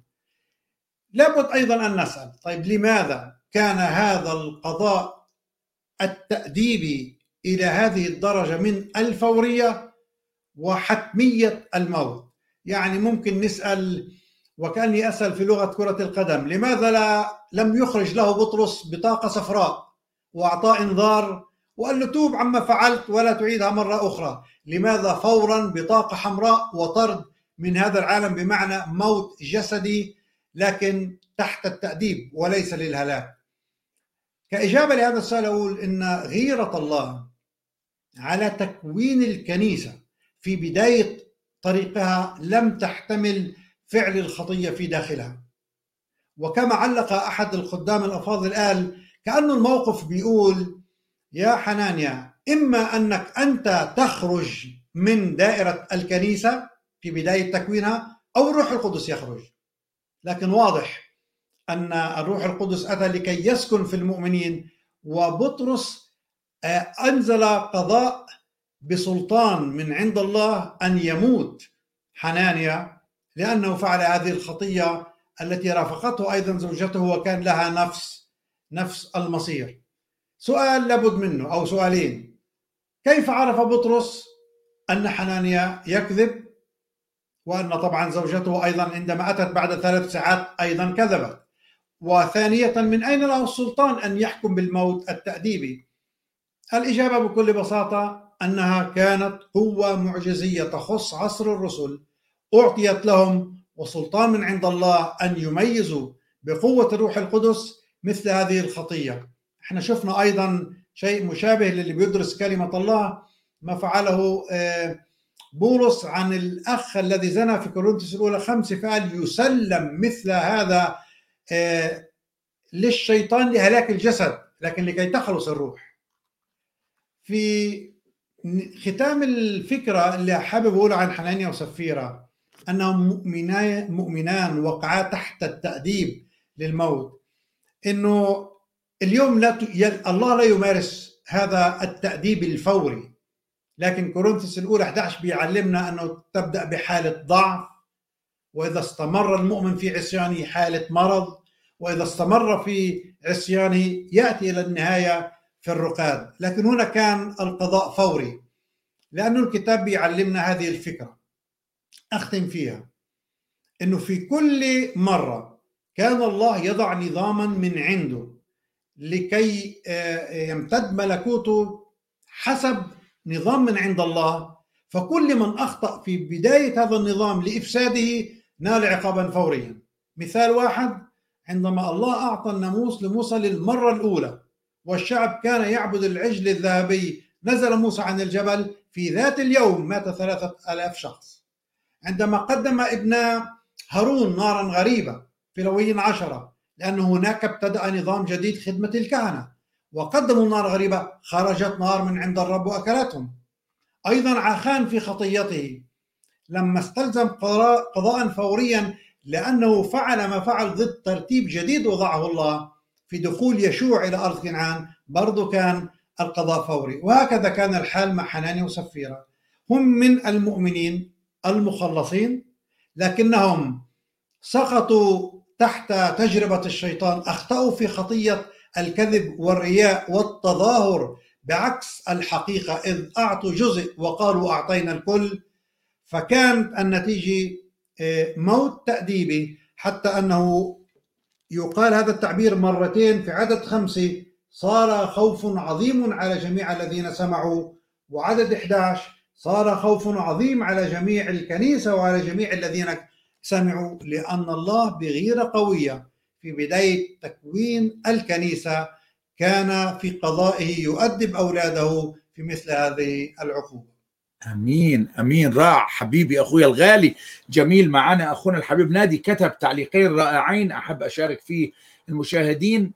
لابد أيضا أن نسأل. طيب لماذا كان هذا القضاء التأديبي إلى هذه الدرجة من الفورية وحتمية الموت؟ يعني ممكن نسأل وكأني أسأل في لغة كرة القدم لماذا لا لم يخرج له بطرس بطاقة صفراء وأعطاه إنذار وقال له توب عما فعلت ولا تعيدها مرة أخرى؟ لماذا فورا بطاقة حمراء وطرد من هذا العالم بمعنى موت جسدي لكن تحت التأديب وليس للهلاك. كإجابة لهذا السؤال أقول إن غيرة الله على تكوين الكنيسة في بداية طريقها لم تحتمل فعل الخطية في داخلها. وكما علق أحد الخدام الأفاضل قال كأنه الموقف بيقول يا حنانيا إما أنك أنت تخرج من دائرة الكنيسة في بداية تكوينها أو الروح القدس يخرج. لكن واضح أن الروح القدس أتى لكي يسكن في المؤمنين وبطرس آه، أنزل قضاء بسلطان من عند الله أن يموت حنانيا لأنه فعل هذه الخطية التي رافقته أيضا زوجته وكان لها نفس نفس المصير. سؤال لابد منه أو سؤالين. كيف عرف بطرس أن حنانيا يكذب؟ وأن طبعا زوجته أيضا عندما أتت بعد ثلاث ساعات أيضا كذبت. وثانية من أين له السلطان أن يحكم بالموت التأديبي؟ الإجابة بكل بساطة أنها كانت قوة معجزية تخص عصر الرسل أعطيت لهم وسلطان من عند الله أن يميزوا بقوة الروح القدس مثل هذه الخطية. إحنا شفنا أيضا شيء مشابه للي بيدرس كلمة الله ما فعله آه، بولس عن الأخ الذي زنى في كورنثوس الأولى خمسة فقال يسلم مثل هذا آه، للشيطان لهلاك الجسد لكن لكي تخلص الروح. في ختام الفكرة اللي حابب أقول عن حنانيا وسفيرة أنهم مؤمنان مؤمنان وقعا تحت التأديب للموت. إنه اليوم لا ت... الله لا يمارس هذا التأديب الفوري. لكن كورنثوس الأولى 11 بيعلمنا أنه تبدأ بحالة ضعف وإذا استمر المؤمن في عصيانه حالة مرض وإذا استمر في عصيانه يأتي إلى النهاية في الرقاد. لكن هنا كان القضاء فوري لأنه الكتاب بيعلمنا هذه الفكرة. أختم فيها. أنه في كل مرة كان الله يضع نظاما من عنده لكي يمتد ملكوته حسب نظام من عند الله فكل من أخطأ في بداية هذا النظام لإفساده نال عقابا فوريا. مثال واحد عندما الله أعطى الناموس لموسى للمرة الأولى والشعب كان يعبد العجل الذهبي نزل موسى عن الجبل في ذات اليوم مات ثلاثة ألاف شخص. عندما قدم ابن هارون نارا غريبة في لويين عشرة لأن هناك ابتدأ نظام جديد خدمة الكهنة. وقدموا نار غريبة خرجت نار من عند الرب وأكلتهم. أيضا عخان في خطيته. لما استلزم قضاء فوريا لأنه فعل ما فعل ضد ترتيب جديد وضعه الله في دخول يشوع إلى أرض كنعان برضو كان القضاء فوري. وهكذا كان الحال مع حناني وسفيرة. هم من المؤمنين المخلصين لكنهم سقطوا تحت تجربة الشيطان أخطأوا في خطية الكذب والرياء والتظاهر بعكس الحقيقة إذ أعطوا جزء وقالوا أعطينا الكل. فكانت النتيجة آه، موت تأديبي حتى أنه يقال هذا التعبير مرتين في عدد خمسة. صار خوف عظيم على جميع الذين سمعوا وعدد 11 صار خوف عظيم على جميع الكنيسة وعلى جميع الذين سمعوا لأن الله بغيرة قوية. في بداية تكوين الكنيسة كان في قضائه يؤدب أولاده في مثل هذه العقوبة. أمين أمين. رائع. حبيبي أخوي الغالي. جميل. معنا أخونا الحبيب نادي كتب تعليقين رائعين. أحب أشارك فيه المشاهدين.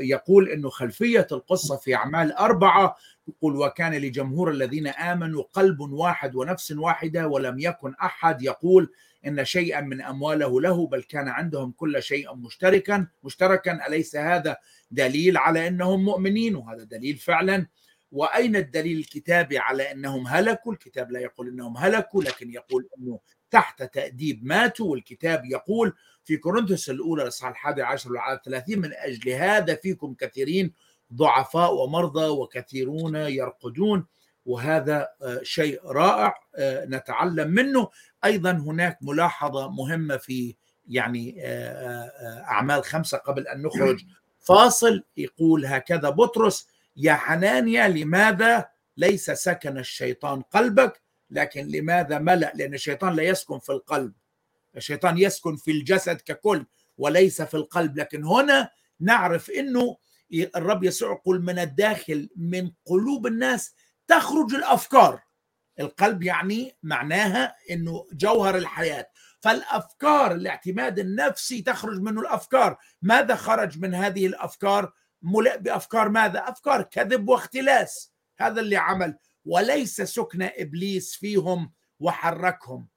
يقول إنه خلفية القصة في أعمال أربعة يقول وكان لجمهور الذين آمنوا قلب واحد ونفس واحدة ولم يكن أحد. يقول إن شيئا من أمواله له بل كان عندهم كل شيء مشتركا. مشتركا أليس هذا دليل على أنهم مؤمنين؟ وهذا دليل فعلا. وأين الدليل الكتابي على أنهم هلكوا؟ الكتاب لا يقول أنهم هلكوا لكن يقول إنه تحت تأديب ماتوا. والكتاب يقول في كورنثوس الأولى الإصحاح الحادي عشر والعدد 30 من أجل هذا فيكم كثيرين ضعفاء ومرضى وكثيرون يرقدون. وهذا شيء رائع نتعلم منه. أيضا هناك ملاحظة مهمة في يعني أعمال خمسة قبل أن نخرج. [CLEARS THROAT] فاصل يقول هكذا بطرس يا حنانيا لماذا ليس سكن الشيطان قلبك؟ لكن لماذا ملأ؟ لأن الشيطان لا يسكن في القلب. الشيطان يسكن في الجسد ككل وليس في القلب. لكن هنا نعرف أنه الرب يسوع يقول من الداخل من قلوب الناس تخرج الأفكار. القلب يعني معناها أنه جوهر الحياة. فالأفكار الاعتماد النفسي تخرج منه الأفكار. ماذا خرج من هذه الأفكار؟ ملئ بأفكار ماذا؟ أفكار كذب واختلاس. هذا اللي عمل. وليس سكن إبليس فيهم وحركهم.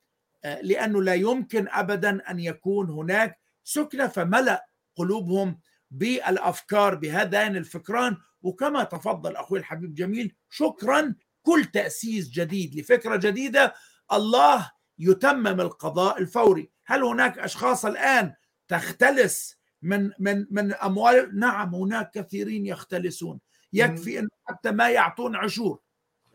لأنه لا يمكن ابدا أن يكون هناك سكنة فملأ قلوبهم بالأفكار. بهذين الفكران وكما تفضل أخوي الحبيب جميل شكرا كل تأسيس جديد لفكرة جديدة الله يتمم القضاء الفوري. هل هناك أشخاص الآن تختلس من من من أموال؟ نعم هناك كثيرين يختلسون. يكفي انه حتى ما يعطون عشور.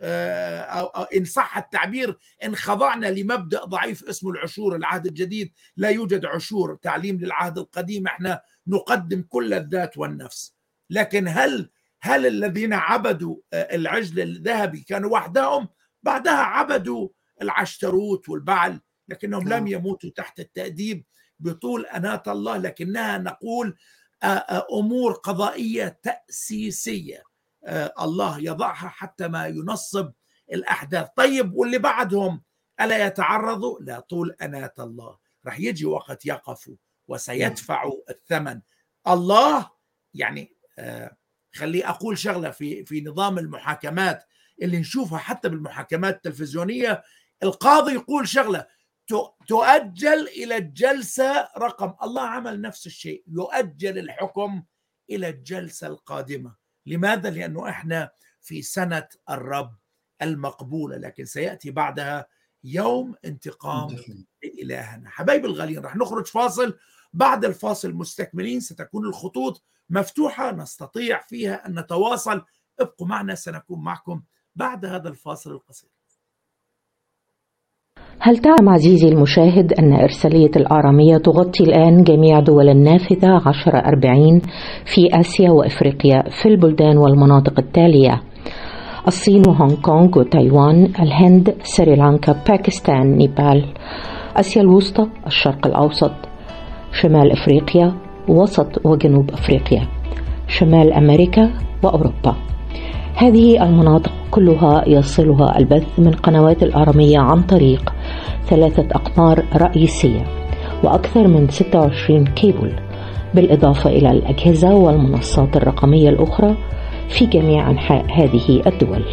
أو إن صح التعبير إن خضعنا لمبدأ ضعيف اسمه العشور العهد الجديد لا يوجد عشور تعليم للعهد القديم إحنا نقدم كل الذات والنفس. لكن هل هل الذين عبدوا العجل الذهبي كانوا وحدهم؟ بعدها عبدوا العشتروت والبعل لكنهم لم يموتوا تحت التأديب بطول أناة الله لكنها نقول أمور قضائية تأسيسية. الله يضعها حتى ما ينصب الأحداث. طيب واللي بعدهم؟ ألا يتعرضوا لا طول أناة الله. رح يجي وقت يقفوا وسيدفعوا الثمن. الله يعني خلي أقول شغلة في في نظام المحاكمات اللي نشوفها حتى بالمحاكمات التلفزيونية القاضي يقول شغلة تؤجل إلى الجلسة رقم الله عمل نفس الشيء يؤجل الحكم إلى الجلسة القادمة. لماذا؟ لأنه إحنا في سنة الرب المقبولة لكن سيأتي بعدها يوم انتقام لإلهنا. حبايبي الغاليين رح نخرج فاصل بعد الفاصل مستكملين ستكون الخطوط مفتوحة نستطيع فيها أن نتواصل. ابقوا معنا سنكون معكم بعد هذا الفاصل القصير. هل تعلم عزيزي المشاهد أن إرسالية الآرامية تغطي الآن جميع دول النافذة 1040 في آسيا وإفريقيا في البلدان والمناطق التالية؟ الصين وهونغ كونغ وتايوان الهند سريلانكا باكستان نيبال. آسيا الوسطى الشرق الأوسط. شمال إفريقيا وسط وجنوب أفريقيا شمال أمريكا وأوروبا. هذه المناطق كلها يصلها البث من قنوات الآرامية عن طريق ثلاثة أقمار رئيسية وأكثر من 26 كيبل بالإضافة إلى الأجهزة والمنصات الرقمية الأخرى في جميع أنحاء هذه الدول.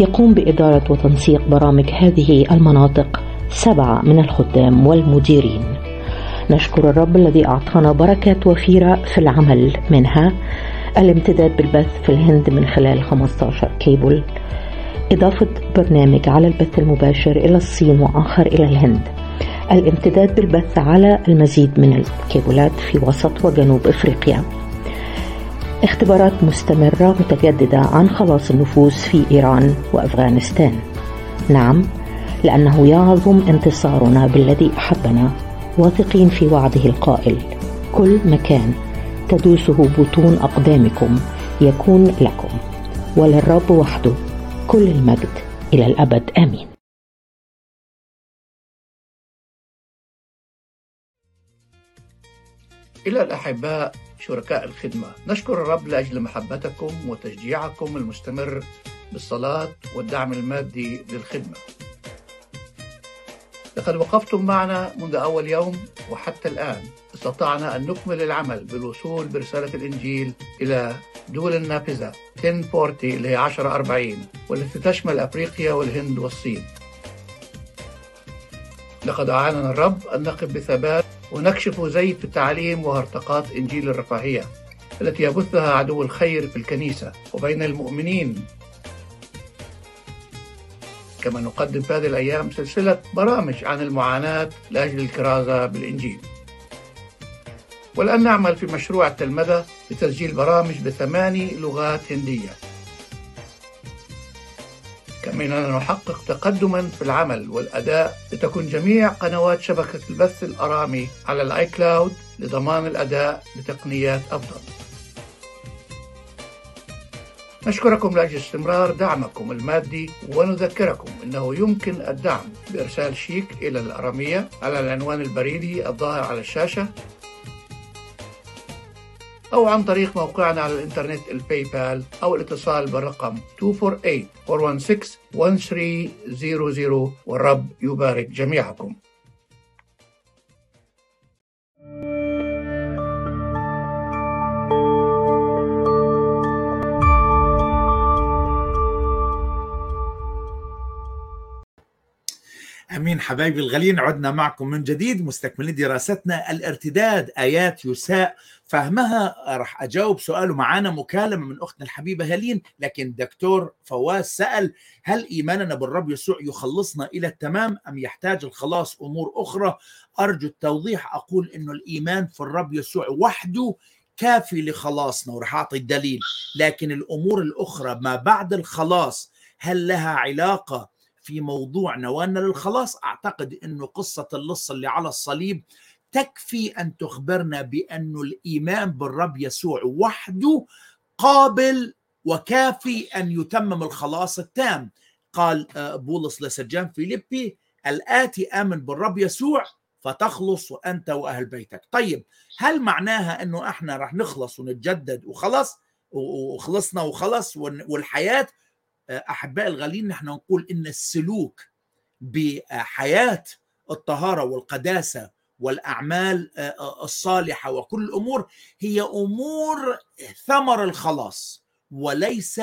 يقوم بإدارة وتنسيق برامج هذه المناطق سبعة من الخدام والمديرين. نشكر الرب الذي أعطانا بركات وفيرة في العمل منها. الامتداد بالبث في الهند من خلال 15 كيبل. إضافة برنامج على البث المباشر إلى الصين وآخر إلى الهند. الامتداد بالبث على المزيد من الكيبلات في وسط وجنوب إفريقيا. اختبارات مستمرة متجددة عن خلاص النفوس في إيران وأفغانستان. نعم لأنه يعظم انتصارنا بالذي أحبنا. واثقين في وعده القائل. كل مكان تدوسه بطون أقدامكم يكون لكم. وللرب وحده كل المجد إلى الأبد. آمين. إلى الأحباء شركاء الخدمة. نشكر الرب لأجل محبتكم وتشجيعكم المستمر بالصلاة والدعم المادي للخدمة. لقد وقفتم معنا منذ أول يوم وحتى الآن. استطعنا أن نكمل العمل بالوصول برسالة الإنجيل إلى دول النافذة. 1040 اللي هي 1040 والتي تشمل أفريقيا والهند والصين. لقد أعاننا الرب أن نقف بثبات ونكشف زيت التعليم وهرطقات إنجيل الرفاهية التي يبثها عدو الخير في الكنيسة وبين المؤمنين كما نقدم في هذه الأيام سلسلة برامج عن المعاناة لأجل الكرازة بالإنجيل. والآن نعمل في مشروع التلمذة لتسجيل برامج بثماني لغات هندية. كما أننا نحقق تقدما في العمل والأداء لتكون جميع قنوات شبكة البث الأرامي على ال iCloud لضمان الأداء بتقنيات أفضل. نشكركم لأجل استمرار دعمكم المادي ونذكركم أنه يمكن الدعم بإرسال شيك إلى الأرامية على العنوان البريدي الظاهر على الشاشة أو عن طريق موقعنا على الإنترنت الباي بال أو الاتصال بالرقم 248-416-1300 والرب يبارك جميعكم. أمين حبايبي الغاليين عدنا معكم من جديد مستكملين دراستنا. الارتداد آيات يساء. فهمها راح أجاوب سؤاله. معانا مكالمة من أختنا الحبيبة هلين لكن دكتور فواز سأل هل إيماننا بالرب يسوع يخلصنا إلى التمام أم يحتاج الخلاص أمور أخرى؟ أرجو التوضيح. أقول إنه الإيمان في الرب يسوع وحده كافي لخلاصنا وراح أعطي الدليل. لكن الأمور الأخرى ما بعد الخلاص هل لها علاقة في موضوع نوانا للخلاص. أعتقد إنه قصة اللص اللي على الصليب تكفي أن تخبرنا بانه الإيمان بالرب يسوع وحده قابل وكافي أن يتمم الخلاص التام. قال بولس لسجان فيليبي الآتي آمن بالرب يسوع فتخلص وانت وأهل بيتك. طيب هل معناها إنه إحنا راح نخلص ونتجدد وخلص وخلصنا وخلص والحياة احبائي الغاليين نحن نقول إن السلوك بحياة الطهارة والقداسة والأعمال الصالحة وكل الأمور هي أمور ثمر الخلاص وليس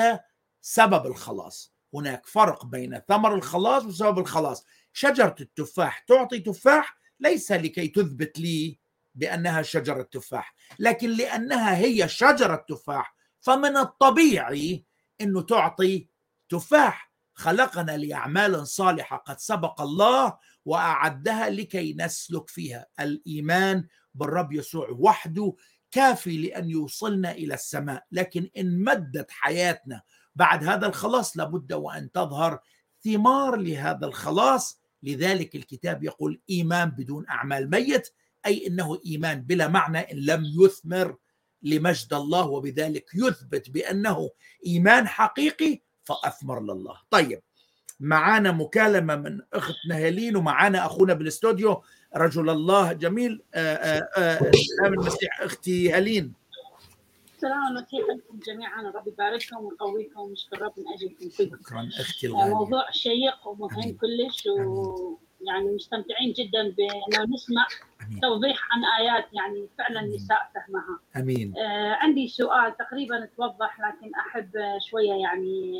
سبب الخلاص. هناك فرق بين ثمر الخلاص وسبب الخلاص. شجرة التفاح تعطي تفاح ليس لكي تثبت لي بأنها شجرة تفاح لكن لأنها هي شجرة تفاح فمن الطبيعي إنه تعطي تفاح. خلقنا لاعمال صالحة قد سبق الله وأعدها لكي نسلك فيها الإيمان بالرب يسوع وحده. كافي لأن يوصلنا إلى السماء لكن إن مدت حياتنا بعد هذا الخلاص لابد وأن تظهر ثمار لهذا الخلاص. لذلك الكتاب يقول إيمان بدون أعمال ميت أي إنه إيمان بلا معنى إن لم يثمر لمجد الله وبذلك يثبت بأنه إيمان حقيقي فأثمر لله. طيب معانا مكالمة من اختنا هيلين ومعانا أخونا بالاستوديو رجل الله جميل سلام المسيح أختي هلين سلام المسيح لكم جميعا رب يبارككم ويقويكم ونشكر رب من أجلكم. كلكم شكرا أختي الغالية. موضوع شيق ومهم. كلش ويعني مستمتعين جدا بان نسمع أمين توضيح عن آيات يعني فعلا أمين. نساء فهمها أمين آه عندي سؤال تقريبا توضح لكن أحب شوية يعني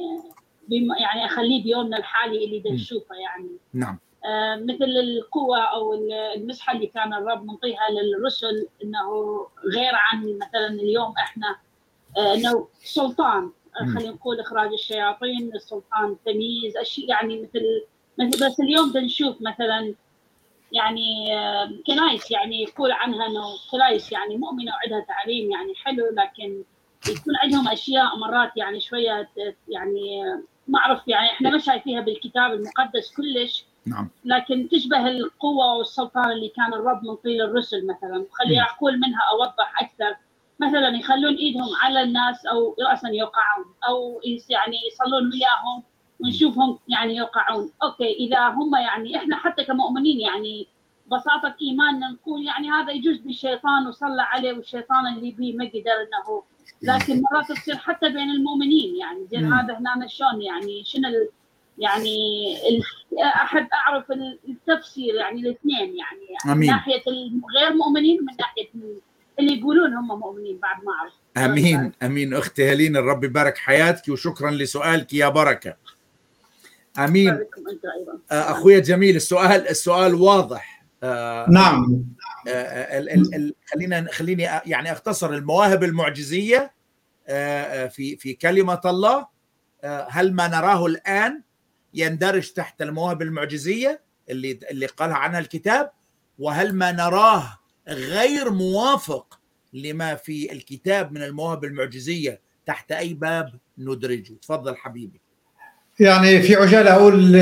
بم يعني أخليه بيومنا الحالي اللي دا مم. نشوفه يعني نعم آه، مثل القوة أو المسحة اللي كان الرب منطيها للرسل أنه غير عن مثلا اليوم إحنا آه، أنه سلطان آه، مم. خلينا نقول إخراج الشياطين السلطان تمييز أشياء يعني مثل بس اليوم بنشوف مثلا يعني كنايس يعني يقول عنها إنه كنايس يعني مؤمنة وعندها تعليم يعني حلو لكن يكون عندهم أشياء مرات يعني شوية يعني ما أعرف يعني إحنا ما شايفيها بالكتاب المقدس كلش نعم. لكن تشبه القوة والسلطان اللي كان الرب منطي للرسل مثلا. خليني مم. أقول منها أوضح أكثر. مثلا يخلون إيدهم على الناس أو رأسا يوقعون يس- يعني يصلون وياهم. ونشوفهم يعني يوقعون okay إذا هم يعني إحنا حتى كمؤمنين يعني بساطة إيماننا نقول يعني هذا يجوز بالشيطان وصلى عليه والشيطان اللي بيه ما قدر إنه لكن مرات تصير حتى بين المؤمنين يعني زين. هذا هنا شلون يعني شنو ال- يعني ال- احب أعرف التفسير يعني الاثنين يعني آمين. من ناحية الغير مؤمنين ومن ناحية اللي يقولون هم مؤمنين بعد ما أعرف آمين آمين أختي هلين الرب يبارك حياتك وشكرا لسؤالك يا بركة أمين. آه، اخويا جميل السؤال السؤال واضح. آه، نعم. آه، ال- ال- ال- خلينا خليني يعني أختصر. المواهب المعجزية في في كلمة الله هل ما نراه الآن يندرج تحت المواهب المعجزية اللي اللي قالها عنها الكتاب؟ وهل ما نراه غير موافق لما في الكتاب من المواهب المعجزية تحت أي باب ندرجه؟ تفضل حبيبي. يعني في عجالة أقول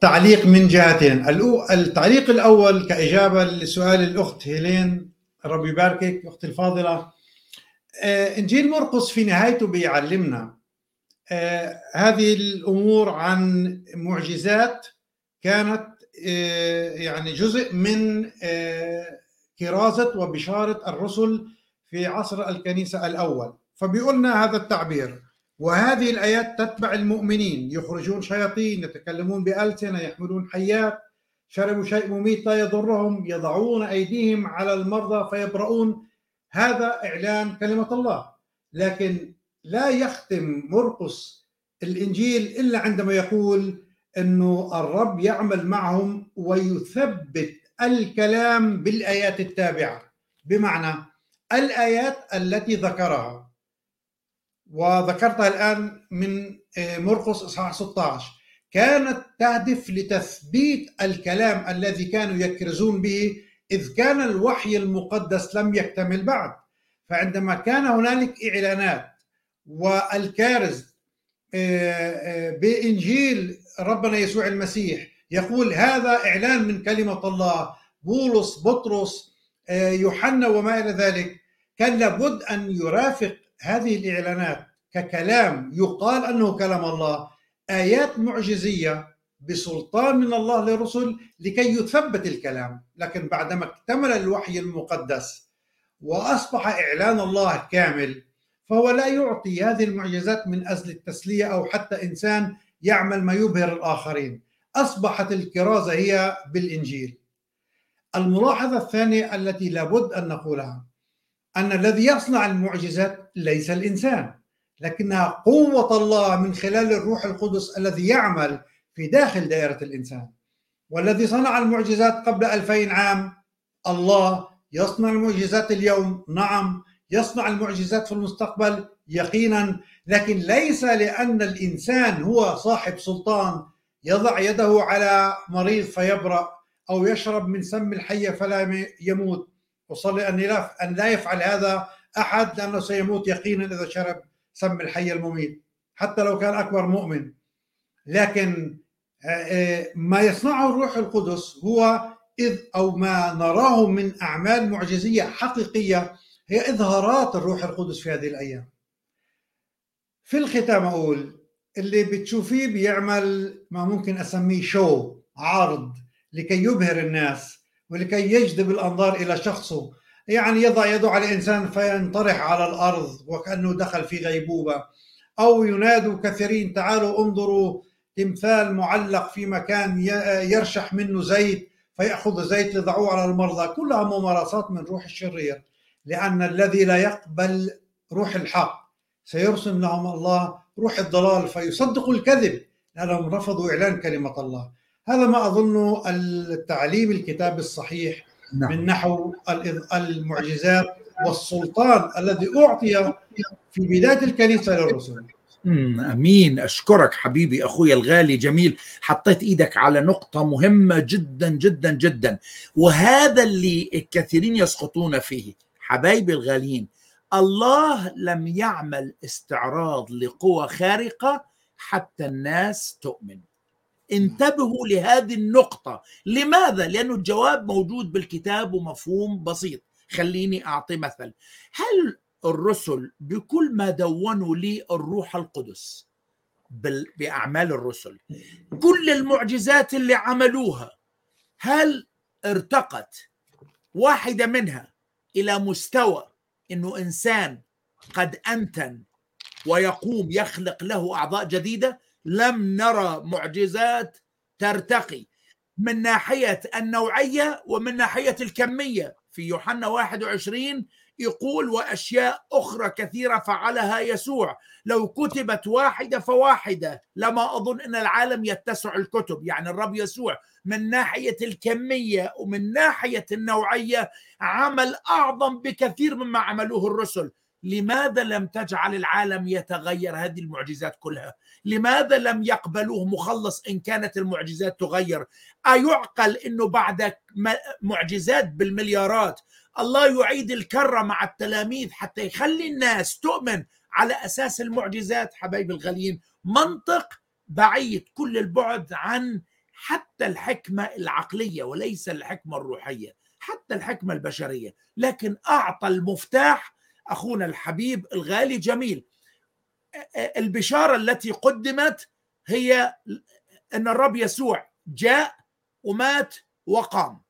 تعليق من جهتين. التعليق الأول كإجابة لسؤال الأخت هيلين ربي يباركك أختي الفاضلة. آه، إنجيل مرقس في نهايته بيعلمنا آه، هذه الأمور عن معجزات كانت آه، يعني جزء من كرازة وبشارة الرسل في عصر الكنيسة الأول. فبيقولنا هذا التعبير وهذه الآيات تتبع المؤمنين. يخرجون شياطين يتكلمون بألسنة يحملون حيات شربوا شيء مميت لا يضرهم يضعون أيديهم على المرضى فيبرؤون. هذا إعلان كلمة الله. لكن لا يختم مرقس الإنجيل إلا عندما يقول إنه الرب يعمل معهم ويثبت الكلام بالآيات التابعة. بمعنى الآيات التي ذكرها. وذكرتها الآن من آه، مرقس اصحاح 16 كانت تهدف لتثبيت الكلام الذي كانوا يكرزون به إذ كان الوحي المقدس لم يكتمل بعد. فعندما كان هنالك إعلانات والكارز آه، آه، بإنجيل ربنا يسوع المسيح يقول هذا إعلان من كلمة الله بولس بطرس يوحنا وما إلى ذلك كان لابد أن يرافق هذه الإعلانات ككلام يقال أنه كلام الله آيات معجزية بسلطان من الله للرسل لكي يثبت الكلام. لكن بعدما اكتمل الوحي المقدس وأصبح إعلان الله كامل فهو لا يعطي هذه المعجزات من أجل التسلية أو حتى إنسان يعمل ما يبهر الآخرين. أصبحت الكرازة هي بالإنجيل. الملاحظة الثانية التي لابد أن نقولها أن الذي يصنع المعجزات ليس الإنسان لكنها قوة الله من خلال الروح القدس الذي يعمل في داخل دائرة الإنسان. والذي صنع المعجزات قبل ألفين عام الله يصنع المعجزات اليوم نعم يصنع المعجزات في المستقبل يقينا لكن ليس لأن الإنسان هو صاحب سلطان يضع يده على مريض فيبرأ أو يشرب من سم الحية فلا يموت. وصلي أن لا أن لا يفعل هذا أحد لأنه سيموت يقينا إذا شرب سم الحية المميت حتى لو كان أكبر مؤمن. لكن آه، آه، ما يصنعه الروح القدس هو إذ أو ما نراه من أعمال معجزية حقيقية هي إظهارات الروح القدس في هذه الأيام. في الختام أقول اللي بتشوفيه بيعمل ما ممكن أسميه شو عرض لكي يبهر الناس. ولكي يجذب الأنظار إلى شخصه. يعني يضع يده على إنسان فينطرح على الأرض وكأنه دخل في غيبوبة. أو ينادوا كثيرين تعالوا انظروا تمثال معلق في مكان يرشح منه زيت فيأخذ زيت ليضعوه على المرضى. كلها ممارسات من روح الشرير لأن الذي لا يقبل روح الحق. سيرسم لهم الله روح الضلال فيصدقوا الكذب لأنهم رفضوا إعلان كلمة الله. هذا ما أظن التعليم الكتاب الصحيح نعم. من نحو المعجزات والسلطان الذي أعطي في بداية الكنيسة للرسل أمين. أشكرك حبيبي أخوي الغالي جميل. حطيت إيدك على نقطة مهمة جدا جدا جدا. وهذا اللي الكثيرين يسقطون فيه حبايبي الغاليين. الله لم يعمل استعراض لقوى خارقة حتى الناس تؤمن. انتبهوا لهذه النقطة. لماذا؟ لأنه الجواب موجود بالكتاب ومفهوم بسيط. خليني أعطي مثل. هل الرسل بكل ما دونوا لي الروح القدس بأعمال الرسل كل المعجزات اللي عملوها هل ارتقت واحدة منها إلى مستوى إنه إنسان قد أنتن ويقوم يخلق له أعضاء جديدة؟ لم نرى معجزات ترتقي. من ناحية النوعية ومن ناحية الكمية. في يوحنا 21 يقول وأشياء أخرى كثيرة فعلها يسوع. لو كتبت واحدة فواحدة لما أظن أن العالم يتسع الكتب. يعني الرب يسوع من ناحية الكمية ومن ناحية النوعية عمل أعظم بكثير مما عملوه الرسل. لماذا لم تجعل العالم يتغير هذه المعجزات كلها؟ لماذا لم يقبلوه مخلص إن كانت المعجزات تغير؟ أيعقل إنه بعد معجزات بالمليارات الله يعيد الكرة مع التلاميذ حتى يخلي الناس تؤمن على أساس المعجزات؟ حبايب الغاليين منطق بعيد كل البعد عن حتى الحكمة العقلية وليس الحكمة الروحية حتى الحكمة البشرية لكن أعطى المفتاح أخونا الحبيب الغالي جميل. البشارة التي قدمت هي أن الرب يسوع جاء ومات وقام.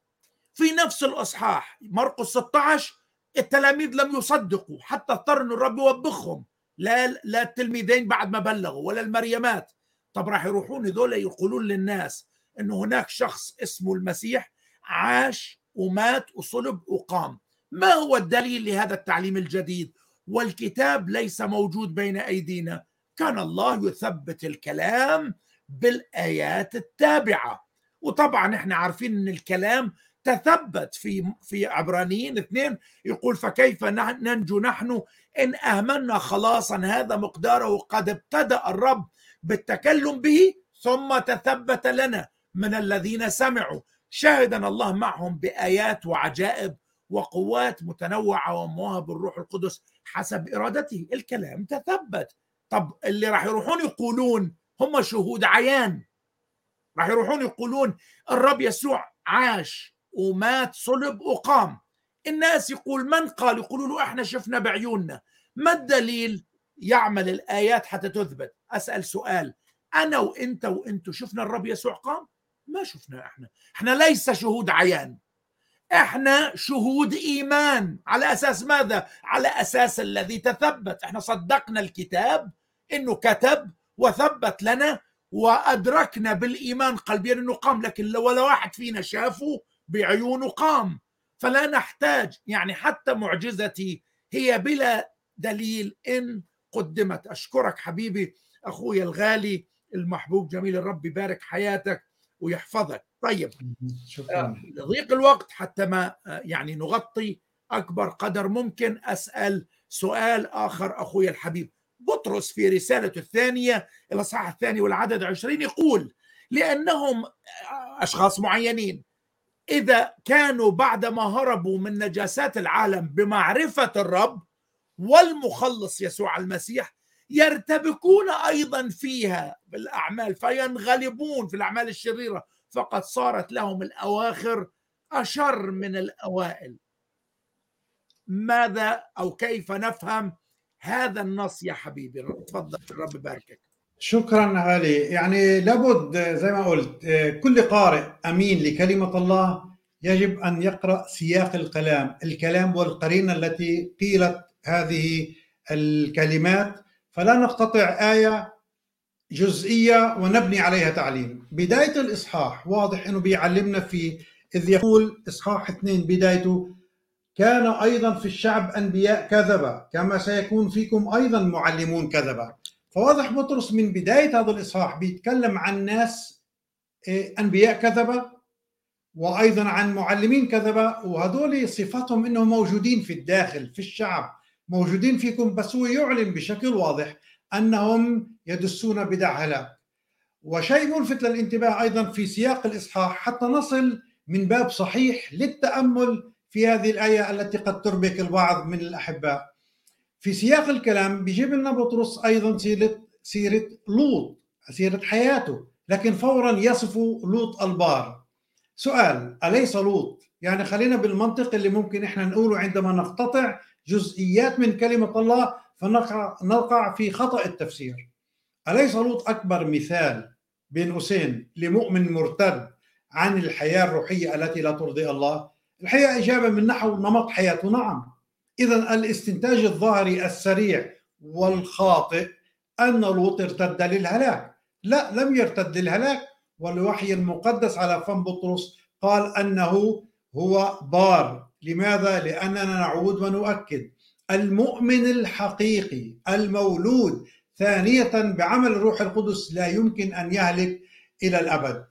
في نفس الإصحاح مرقس 16 التلاميذ لم يصدقوا حتى اضطر إن الرب يوبخهم. لا لا التلميذين بعد ما بلغوا ولا المريمات. طب راح يروحون هذول يقولون للناس انه هناك شخص اسمه المسيح عاش ومات وصلب وقام. ما هو الدليل لهذا التعليم الجديد؟ والكتاب ليس موجود بين أيدينا. كان الله يثبت الكلام بالآيات التابعة. وطبعا إحنا عارفين إن الكلام تثبت في في عبرانيين اثنين. يقول فكيف ننجو نحن إن اهملنا خلاصا هذا مقداره قد ابتدأ الرب بالتكلم به ثم تثبت لنا من الذين سمعوا. شاهدا الله معهم بآيات وعجائب وقوات متنوعة ومواهب الروح القدس حسب إرادته. الكلام تثبت. طب اللي راح يروحون يقولون هم شهود عيان. راح يروحون يقولون الرب يسوع عاش ومات صلب وقام. الناس يقول من قال؟ يقولوا له إحنا شفنا بعيوننا. ما الدليل يعمل الآيات حتى تثبت؟ أسأل سؤال. أنا وإنت وانتو شفنا الرب يسوع قام؟ ما شفنا إحنا. إحنا ليس شهود عيان. إحنا شهود إيمان. على أساس ماذا؟ على أساس الذي تثبت. إحنا صدقنا الكتاب إنه كتب وثبت لنا وأدركنا بالإيمان قلبيا إنه قام لكن ولا واحد فينا شافه بعيونه قام. فلا نحتاج يعني حتى معجزتي هي بلا دليل إن قدمت. أشكرك حبيبي أخوي الغالي المحبوب جميل الرب يبارك حياتك. ويحفظك. طيب شكرا. ضيق الوقت حتى ما يعني نغطي أكبر قدر ممكن أسأل سؤال آخر أخوي الحبيب بطرس في رسالته الثانية الاصحاح الثاني والعدد عشرين يقول لأنهم أشخاص معينين إذا كانوا بعدما هربوا من نجاسات العالم بمعرفة الرب والمخلص يسوع المسيح يرتبكون أيضا فيها بالاعمال فينغلبون في الأعمال الشريرة. فقد صارت لهم الأواخر أشر من الأوائل. ماذا أو كيف نفهم هذا النص يا حبيبي؟ تفضل الرب يباركك. شكرا علي. يعني لابد زي ما قلت كل قارئ أمين لكلمة الله يجب أن يقرأ سياق الكلام الكلام والقرينة التي قيلت هذه الكلمات. فلا نقتطع آية جزئية ونبني عليها تعليم. بداية الإصحاح واضح إنه بيعلمنا في إذ يقول إصحاح اثنين بدايته كان أيضا في الشعب أنبياء كذبه كما سيكون فيكم أيضا معلمون كذبه فواضح بطرس من بداية هذا الإصحاح بيتكلم عن ناس أنبياء كذبه وأيضا عن معلمين كذبه وهذول صفاتهم إنهم موجودين في الداخل في الشعب. موجودين فيكم بس هو يعلن بشكل واضح أنهم يدسون بدع هلاك. وشيء ملفت للانتباه أيضا في سياق الإصحاح حتى نصل من باب صحيح للتأمل في هذه الآية التي قد تربك البعض من الأحباء. في سياق الكلام بيجيب لنا بطرس أيضا سيرة سيرة لوط سيرة حياته لكن فورا يصف لوط البار. سؤال أليس لوط؟ يعني خلينا بالمنطق اللي ممكن إحنا نقوله عندما نقتطع جزئيات من كلمة الله فنقع نقع في خطأ التفسير. أليس لوط أكبر مثال بين قوسين لمؤمن مرتد عن الحياة الروحية التي لا ترضي الله؟ الحقيقة إجابة من نحو نمط حياته نعم. اذا الاستنتاج الظاهري السريع والخاطئ أن لوط ارتد للهلاك. لا لم يرتد للهلاك. والوحي المقدس على فم بطرس قال أنه هو بار لماذا؟ لأننا نعود ونؤكد. المؤمن الحقيقي المولود ثانية بعمل الروح القدس لا يمكن أن يهلك إلى الأبد.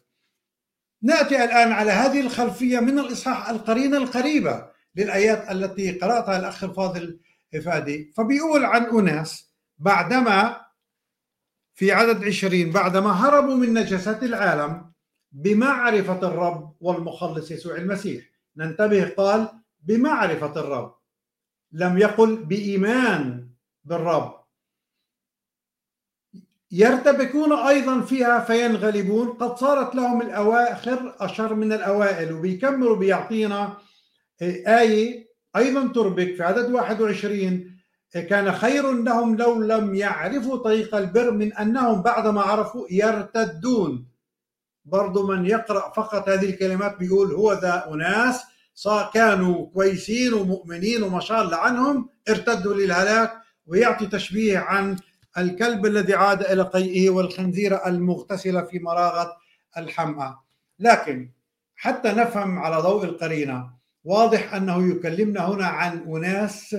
نأتي الآن على هذه الخلفية من الإصحاح القرينه القريبة للآيات التي قرأتها الأخ الفاضل فادي فبيقول عن أناس بعدما في عدد عشرين بعدما هربوا من نجاسات العالم بمعرفة الرب والمخلص يسوع المسيح. ننتبه قال بمعرفة الرب. لم يقل بإيمان بالرب. يرتبكون أيضا فيها فينغلبون. قد صارت لهم الأواخر أشر من الأوائل وبيكملوا بيعطينا آية أيضا تربك في عدد 21 كان خير لهم لو لم يعرفوا طريق البر من أنهم بعدما عرفوا يرتدون. برضو من يقرأ فقط هذه الكلمات بيقول هو ذا أناس كانوا كويسين ومؤمنين وما شاء الله عنهم ارتدوا للهلاك ويعطي تشبيه عن الكلب الذي عاد إلى قيئه والخنزيرة المغتسلة في مراغة الحمأة. لكن حتى نفهم على ضوء القرينة واضح أنه يكلمنا هنا عن أناس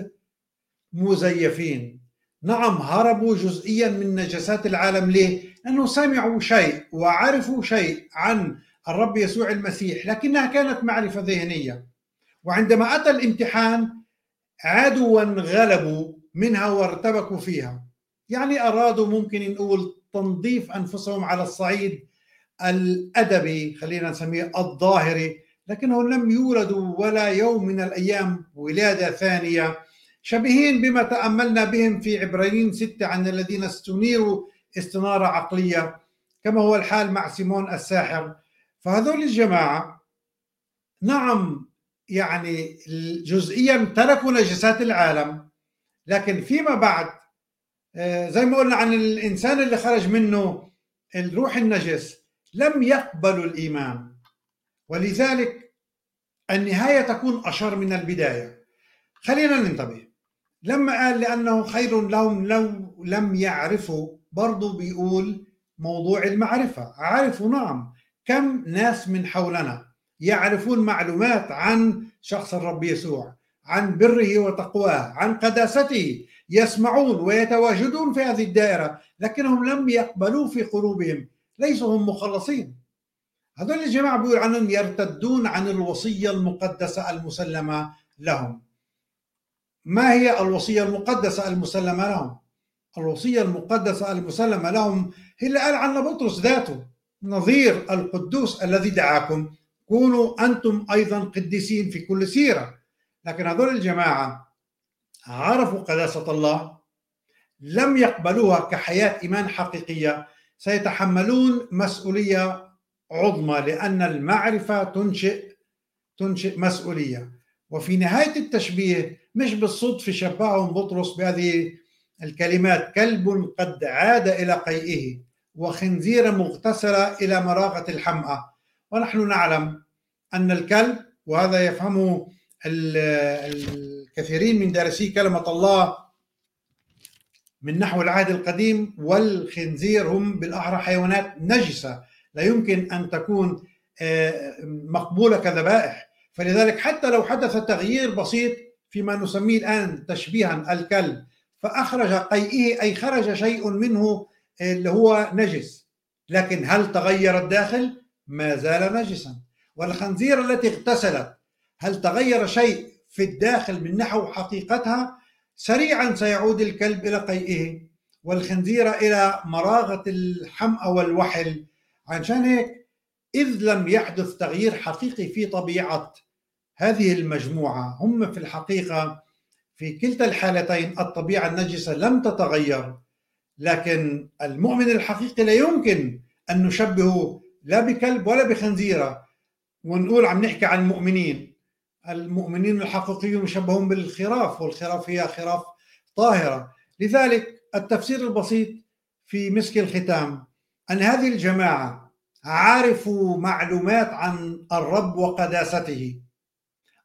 مزيفين. نعم هربوا جزئيا من نجسات العالم. ليه؟ لأنه سمعوا شيء وعرفوا شيء عن الرب يسوع المسيح لكنها كانت معرفة ذهنية. وعندما أتى الامتحان عادوا وانغلبوا منها وارتبكوا فيها. يعني أرادوا ممكن نقول تنظيف أنفسهم على الصعيد الأدبي خلينا نسميه الظاهري لكنهم لم يولدوا ولا يوم من الأيام ولادة ثانية شبيهين بما تأملنا بهم في عبرانيين ستة عن الذين استنيروا استنارة عقلية كما هو الحال مع سيمون الساحر. فهذول الجماعة نعم يعني جزئيا تركوا نجسات العالم لكن فيما بعد آه، زي ما قلنا عن الإنسان اللي خرج منه الروح النجس لم يقبلوا الإيمان. ولذلك النهاية تكون أشر من البداية. خلينا ننتبه. لما قال لأنه خير لهم لو لم يعرفوا برضو بيقول موضوع المعرفة. عرفوا نعم كم ناس من حولنا. يعرفون معلومات عن شخص الرب يسوع عن بره وتقواه عن قداسته يسمعون ويتواجدون في هذه الدائرة لكنهم لم يقبلوا في قلوبهم ليسوا هم مخلصين. هذول الجماعة بيقول عنهم يرتدون عن الوصية المقدسة المسلمة لهم. ما هي الوصية المقدسة المسلمة لهم؟ الوصية المقدسة المسلمة لهم هي اللي قال عنها بطرس ذاته نظير القدوس الذي دعاكم. كونوا أنتم أيضا قديسين في كل سيرة. لكن هذول الجماعة عرفوا قداسة الله لم يقبلوها كحياة إيمان حقيقية. سيتحملون مسؤولية عظمى لأن المعرفة تنشئ تنشئ مسؤولية. وفي نهاية التشبيه مش بالصدفة شبههم بطرس بهذه الكلمات كلب قد عاد إلى قيئه وخنزير مغتسلة إلى مراغة الحمأة. ونحن نعلم أن الكلب وهذا يفهمه الكثيرين من دارسي كلمة الله من نحو العهد القديم والخنزير هم بالأحرى حيوانات نجسة. لا يمكن أن تكون آه، مقبولة كذبائح. فلذلك حتى لو حدث تغيير بسيط فيما نسميه الآن تشبيها الكلب فأخرج قيئه أي خرج شيء منه اللي هو نجس. لكن هل تغير الداخل؟ ما زال نجسا والخنزير التي اغتسلت هل تغير شيء في الداخل من نحو حقيقتها؟ سريعا سيعود الكلب إلى قيئه. والخنزير إلى مراغة الحمأة والوحل. عشان هيك إذ لم يحدث تغيير حقيقي في طبيعة هذه المجموعة هم في الحقيقة في كلتا الحالتين الطبيعة النجسة لم تتغير. لكن المؤمن الحقيقي لا يمكن أن نشبهه لا بكلب ولا بخنزيرة. ونقول عم نحكي عن المؤمنين. المؤمنين الحقيقيون يشبهون بالخراف والخراف هي خراف طاهرة. لذلك التفسير البسيط في مسك الختام. أن هذه الجماعة عرفوا معلومات عن الرب وقداسته.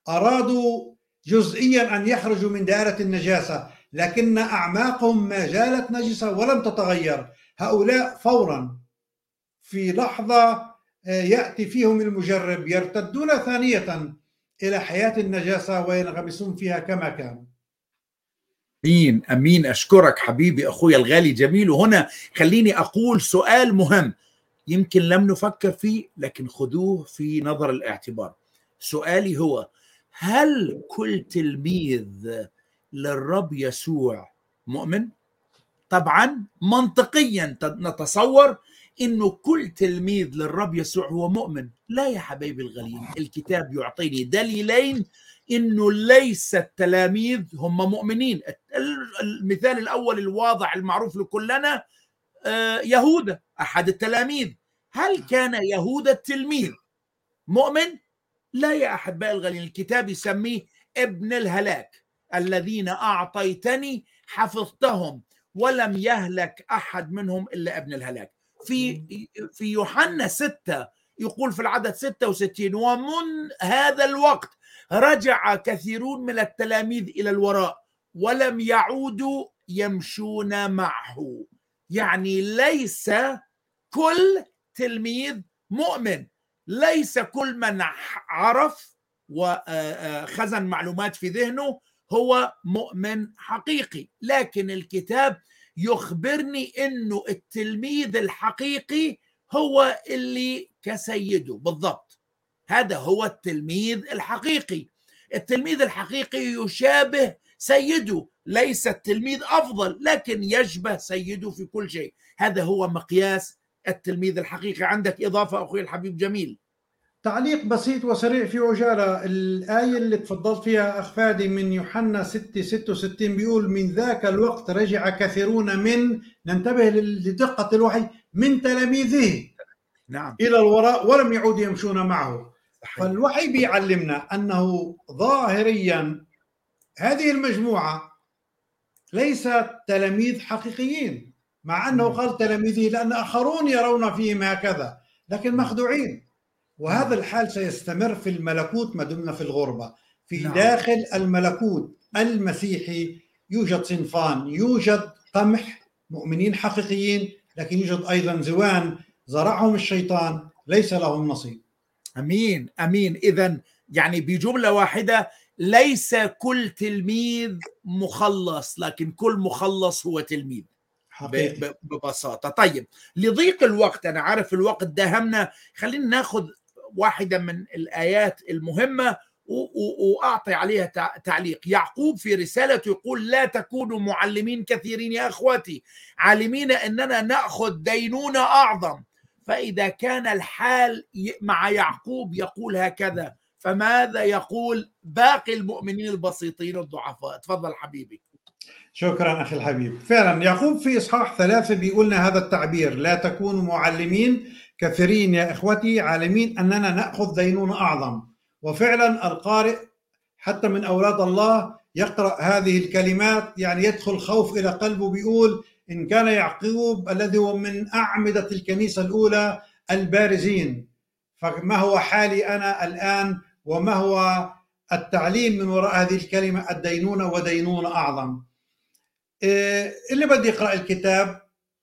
أرادوا جزئيا أن يخرجوا من دائرة النجاسة لكن أعماقهم ما زالت نجسة ولم تتغير. هؤلاء فورا في لحظة آه، يأتي فيهم المجرب يرتدون ثانية إلى حياة النجاسة وينغمسون فيها كما كانوا. أمين أمين. أشكرك حبيبي اخويا الغالي جميل. وهنا خليني أقول سؤال مهم. يمكن لم نفكر فيه لكن خذوه في نظر الاعتبار. سؤالي هو هل كل تلميذ للرب يسوع مؤمن؟ طبعا منطقيا نتصور إنه كل تلميذ للرب يسوع هو مؤمن. لا يا حبايبي الغاليين الكتاب يعطيني دليلين إنه ليس التلاميذ هم مؤمنين. المثال الأول الواضح المعروف لكلنا آه، يهوذا أحد التلاميذ. هل كان يهوذا التلميذ مؤمن؟ لا يا احبائي الغاليين الكتاب يسميه ابن الهلاك الذين أعطيتني حفظتهم ولم يهلك أحد منهم إلا ابن الهلاك. في في يوحنا ستة يقول في العدد 66 ومن هذا الوقت رجع كثيرون من التلاميذ إلى الوراء ولم يعودوا يمشون معه. يعني ليس كل تلميذ مؤمن ليس كل من عرف وخزن معلومات في ذهنه هو مؤمن حقيقي. لكن الكتاب يخبرني إنه التلميذ الحقيقي هو اللي كسيده. بالضبط. هذا هو التلميذ الحقيقي. التلميذ الحقيقي يشابه سيده. ليس التلميذ أفضل لكن يشبه سيده في كل شيء. هذا هو مقياس التلميذ الحقيقي. عندك إضافة أخوي الحبيب جميل؟ تعليق بسيط وسريع في عجالة الآية اللي تفضلت فيها أخ فادي من يوحنا 6 66 بيقول من ذاك الوقت رجع كثيرون من ننتبه لدقة الوحي من تلاميذه نعم. إلى الوراء ولم يعودوا يمشون معه. صحيح. فالوحي بيعلمنا أنه ظاهريا هذه المجموعة ليست تلاميذ حقيقيين مع أنه قال تلاميذه لأن آخرون يرون فيهم هكذا لكن مخدوعين. وهذا الحال سيستمر في الملكوت ما دمنا في الغربة. في نعم. داخل الملكوت المسيحي يوجد صنفان يوجد قمح مؤمنين حقيقيين لكن يوجد أيضا زوان زرعهم الشيطان ليس لهم نصيب. أمين أمين. إذا يعني بجملة واحدة ليس كل تلميذ مخلص لكن كل مخلص هو تلميذ. حقيقي. ببساطة. طيب لضيق الوقت أنا عارف الوقت دهمنا خلينا ناخذ واحدة من الآيات المهمة وأعطي عليها تعليق. يعقوب في رسالته يقول لا تكونوا معلمين كثيرين يا أخواتي عالمين أننا نأخذ دينونة أعظم. فإذا كان الحال مع يعقوب يقول هكذا. فماذا يقول باقي المؤمنين البسيطين الضعفاء؟ تفضل حبيبي. شكرا أخي الحبيب. فعلا يعقوب في إصحاح ثلاثة بيقولنا هذا التعبير لا تكونوا معلمين كثيرين يا إخوتي عالمين أننا نأخذ دينون أعظم. وفعلا القارئ حتى من أولاد الله يقرأ هذه الكلمات يعني يدخل خوف إلى قلبه بيقول إن كان يعقوب الذي هو من أعمدة الكنيسة الأولى البارزين. فما هو حالي أنا الآن؟ وما هو التعليم من وراء هذه الكلمة؟ الدينونة ودينونة أعظم. إيه، اللي بدي يقرأ الكتاب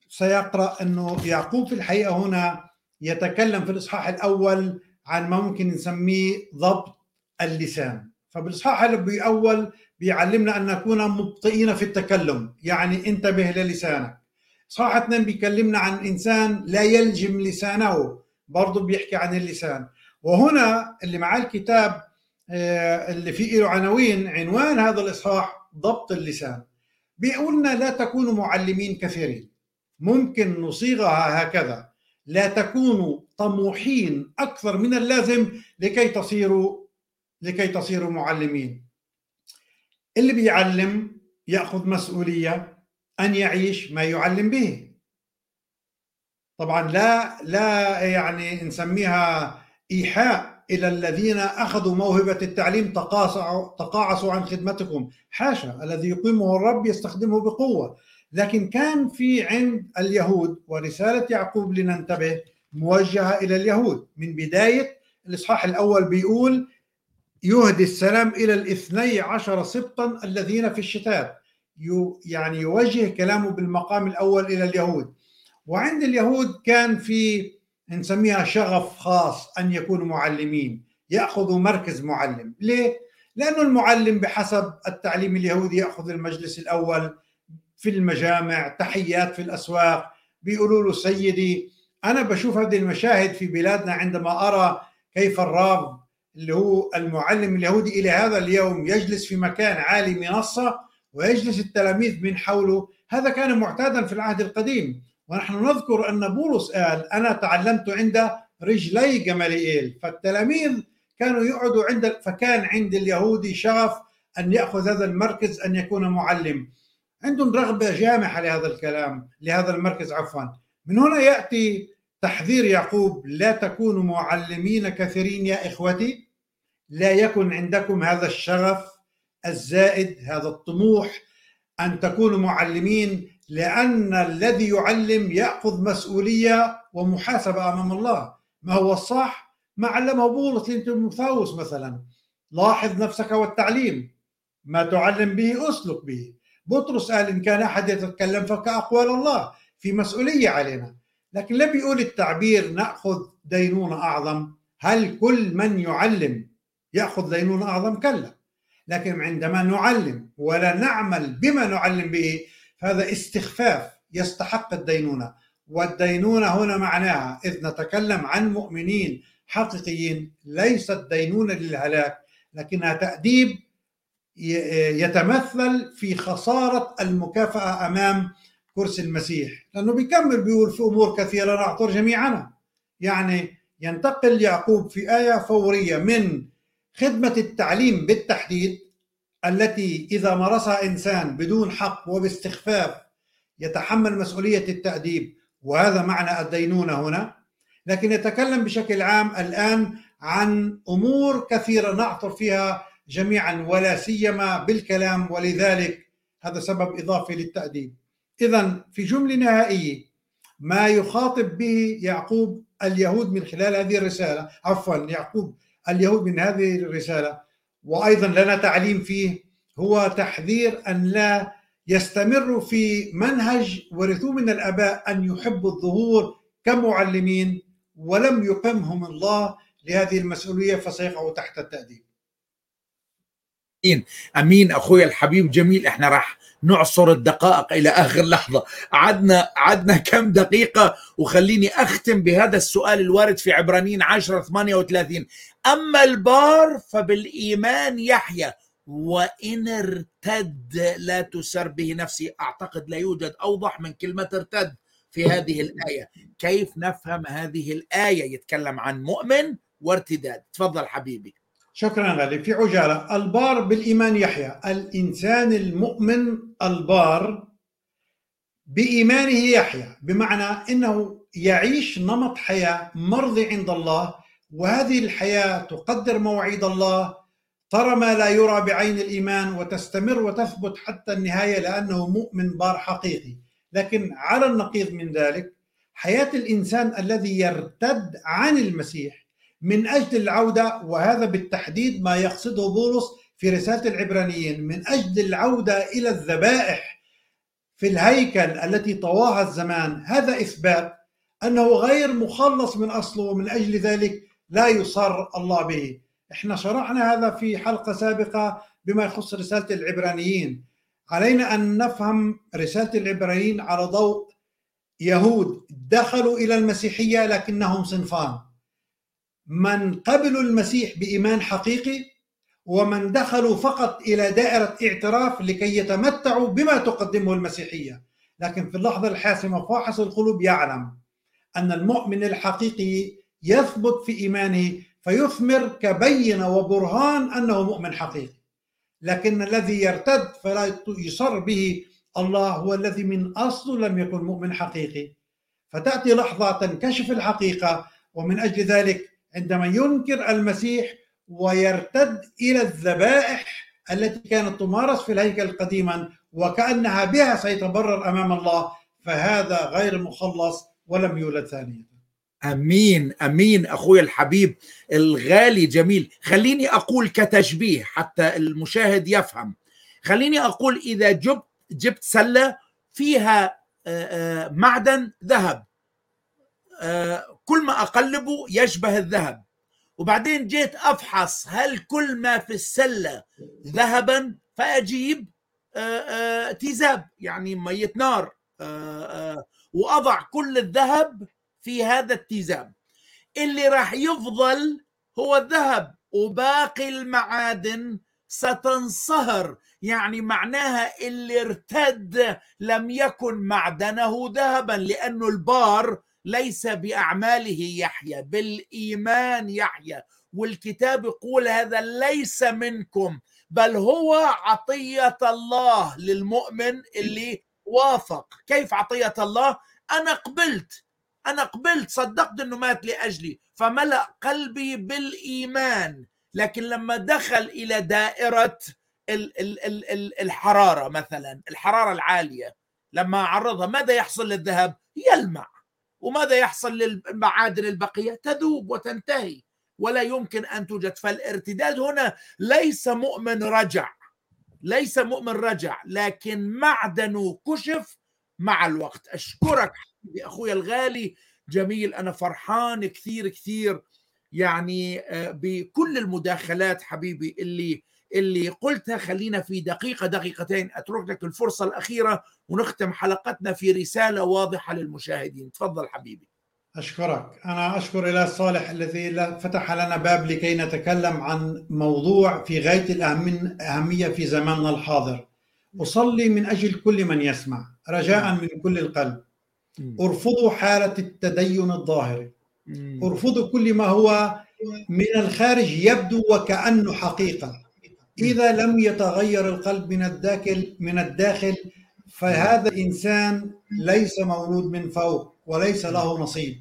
سيقرأ أنه يعقوب في الحقيقة هنا يتكلم في الإصحاح الأول عن ما ممكن نسميه ضبط اللسان. فبالإصحاح الأول بيعلمنا أن نكون مبطئين في التكلم يعني انتبه للسانك. إصحاح اثنين بيكلمنا عن إنسان لا يلجم لسانه برضه بيحكي عن اللسان. وهنا اللي معاه الكتاب آه، اللي فيه له عناوين عنوان هذا الإصحاح ضبط اللسان. بيقولنا لا تكونوا معلمين كثيرين. ممكن نصيغها هكذا. لا تكونوا طموحين أكثر من اللازم لكي تصيروا لكي تصيروا معلمين. اللي بيعلم يأخذ مسؤولية أن يعيش ما يعلم به. طبعا لا لا يعني نسميها إيحاء إلى الذين أخذوا موهبة التعليم تقاصعوا تقاعسوا عن خدمتكم. حاشا الذي يقيمه الرب يستخدمه بقوة. لكن كان في عند اليهود ورسالة يعقوب لننتبه موجهة إلى اليهود. من بداية الإصحاح الأول بيقول يهدي السلام إلى الاثني عشر سبطا الذين في الشتات يعني يوجه كلامه بالمقام الأول إلى اليهود. وعند اليهود كان في نسميها شغف خاص أن يكونوا معلمين يأخذوا مركز معلم. ليه؟ لأنه المعلم بحسب التعليم اليهودي يأخذ المجلس الأول في المجامع تحيات في الأسواق بيقولوا له سيدي. أنا بشوف هذه المشاهد في بلادنا عندما أرى كيف الراب اللي هو المعلم اليهودي إلى هذا اليوم يجلس في مكان عالي منصة ويجلس التلاميذ من حوله هذا كان معتادا في العهد القديم. ونحن نذكر أن بولس قال أنا تعلمت عند رجلي جماليل فالتلاميذ كانوا يقعدوا عند فكان عند اليهودي شغف أن يأخذ هذا المركز أن يكون معلم. عندهم رغبة جامحة لهذا الكلام لهذا المركز عفوا. من هنا يأتي تحذير يعقوب لا تكونوا معلمين كثيرين يا إخوتي لا يكن عندكم هذا الشغف الزائد هذا الطموح أن تكونوا معلمين لأن الذي يعلم يأخذ مسؤولية ومحاسبة أمام الله. ما هو الصح؟ ما علمه بولس لتيموثاوس مثلا. لاحظ نفسك والتعليم. ما تعلم به أسلك به. بطرس قال إن كان أحد يتكلم فكأقوال الله في مسؤولية علينا. لكن لم يقول التعبير نأخذ دينونة أعظم؟ هل كل من يعلم يأخذ دينونة أعظم؟ كلا. لكن عندما نعلم ولا نعمل بما نعلم به فهذا استخفاف يستحق الدينونة. والدينونة هنا معناها إذ نتكلم عن مؤمنين حقيقيين ليست دينونة للهلاك لكنها تأديب يتمثل في خسارة المكافأة أمام كرسي المسيح. لأنه بيكمل بيقول في أمور كثيرة نعطر جميعنا يعني ينتقل يعقوب في آية فورية من خدمة التعليم بالتحديد التي إذا مارسها إنسان بدون حق وباستخفاف يتحمل مسؤولية التأديب وهذا معنى الدينونة هنا. لكن يتكلم بشكل عام الآن عن أمور كثيرة نعثر فيها جميعا ولا سيما بالكلام. ولذلك هذا سبب إضافي للتأديب. اذا في جملة نهائية ما يخاطب به يعقوب اليهود من خلال هذه الرسالة؟ عفوا يعقوب اليهود من هذه الرسالة. وأيضا لنا تعليم فيه هو تحذير أن لا يستمروا في منهج ورثوه من الأباء أن يحبوا الظهور كمعلمين ولم يقمهم الله لهذه المسؤولية فسيقعوا تحت التأديب. أمين أخوي الحبيب جميل إحنا راح نعصر الدقائق إلى آخر لحظة. عدنا عدنا كم دقيقة وخليني أختم بهذا السؤال الوارد في عبرانيين 10 38 أما البار فبالإيمان يحيى وإن ارتد لا تسر به نفسي. أعتقد لا يوجد أوضح من كلمة ارتد في هذه الآية. كيف نفهم هذه الآية؟ يتكلم عن مؤمن وارتداد. تفضل حبيبي. شكرا غالي. في عجالة. البار بالإيمان يحيى. الإنسان المؤمن البار بإيمانه يحيى. بمعنى أنه يعيش نمط حياة مرضي عند الله وهذه الحياة تقدر مواعيد الله ترى ما لا يرى بعين الإيمان وتستمر وتثبت حتى النهاية لأنه مؤمن بار حقيقي. لكن على النقيض من ذلك حياة الإنسان الذي يرتد عن المسيح من أجل العودة وهذا بالتحديد ما يقصده بولس في رسالة العبرانيين من أجل العودة إلى الذبائح في الهيكل التي طواها الزمان. هذا إثبات أنه غير مخلص من أصله ومن أجل ذلك لا يصر الله به. إحنا شرحنا هذا في حلقة سابقة بما يخص رسالة العبرانيين. علينا أن نفهم رسالة العبرانيين على ضوء يهود دخلوا إلى المسيحية لكنهم صنفان. من قبلوا المسيح بإيمان حقيقي ومن دخلوا فقط إلى دائرة اعتراف لكي يتمتعوا بما تقدمه المسيحية. لكن في اللحظة الحاسمة فاحص القلوب يعلم أن المؤمن الحقيقي يثبت في إيمانه فيثمر كبينه وبرهان أنه مؤمن حقيقي. لكن الذي يرتد فلا يصر به الله هو الذي من اصله لم يكن مؤمن حقيقي. فتأتي لحظة تنكشف الحقيقة ومن أجل ذلك عندما ينكر المسيح ويرتد إلى الذبائح التي كانت تمارس في الهيكل قديما وكأنها بها سيتبرر أمام الله فهذا غير مخلص ولم يولد ثانية. أمين أمين أخوي الحبيب الغالي جميل. خليني أقول كتشبيه حتى المشاهد يفهم. خليني أقول إذا جبت جبت سلة فيها معدن ذهب. كل ما أقلبه يشبه الذهب. وبعدين جيت أفحص هل كل ما في السلة ذهبا فأجيب تيزاب يعني مية نار وأضع كل الذهب في هذا التيزاب. اللي راح يفضل هو الذهب وباقي المعادن ستنصهر. يعني معناها اللي ارتد لم يكن معدنه ذهبا لأنه البار ليس بأعماله يحيى بالإيمان يحيى. والكتاب يقول هذا ليس منكم بل هو عطية الله للمؤمن اللي وافق. كيف عطية الله؟ أنا قبلت أنا قبلت صدقت إنه مات لأجلي. فملأ قلبي بالإيمان. لكن لما دخل إلى دائرة الحرارة مثلا الحرارة العالية لما اعرضها ماذا يحصل للذهب؟ يلمع. وماذا يحصل للمعادن البقية؟ تذوب وتنتهي ولا يمكن أن توجد. فالارتداد هنا ليس مؤمن رجع ليس مؤمن رجع لكن معدنه كشف مع الوقت. أشكرك أخوي الغالي. جميل أنا فرحان كثير كثير يعني آه، بكل المداخلات حبيبي اللي اللي قلتها خلينا في دقيقة دقيقتين. أترك لك الفرصة الأخيرة ونختم حلقتنا في رسالة واضحة للمشاهدين. تفضل حبيبي. أشكرك. أنا أشكر إله الصالح الذي فتح لنا باب لكي نتكلم عن موضوع في غاية الأهمية في زماننا الحاضر. أصلي من أجل كل من يسمع. رجاء من كل القلب. ارفضوا حالة التدين الظاهري ارفضوا كل ما هو من الخارج يبدو وكأنه حقيقة. إذا لم يتغير القلب من الداخل من الداخل فهذا الإنسان ليس مولود من فوق وليس له نصيب.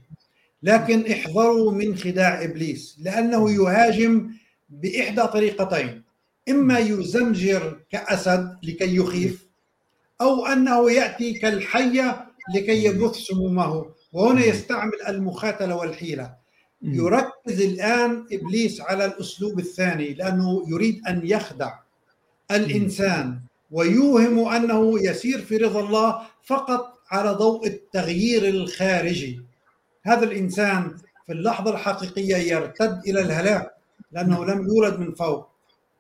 لكن احذروا من خداع إبليس لأنه يهاجم بإحدى طريقتين. إما يزمجر كأسد لكي يخيف أو أنه يأتي كالحية لكي يبث سمومه. وهنا يستعمل المخاتلة والحيلة. يركز الآن إبليس على الأسلوب الثاني لأنه يريد أن يخدع الإنسان ويوهم أنه يسير في رضا الله فقط على ضوء التغيير الخارجي. هذا الإنسان في اللحظة الحقيقية يرتد إلى الهلاك لأنه لم يولد من فوق.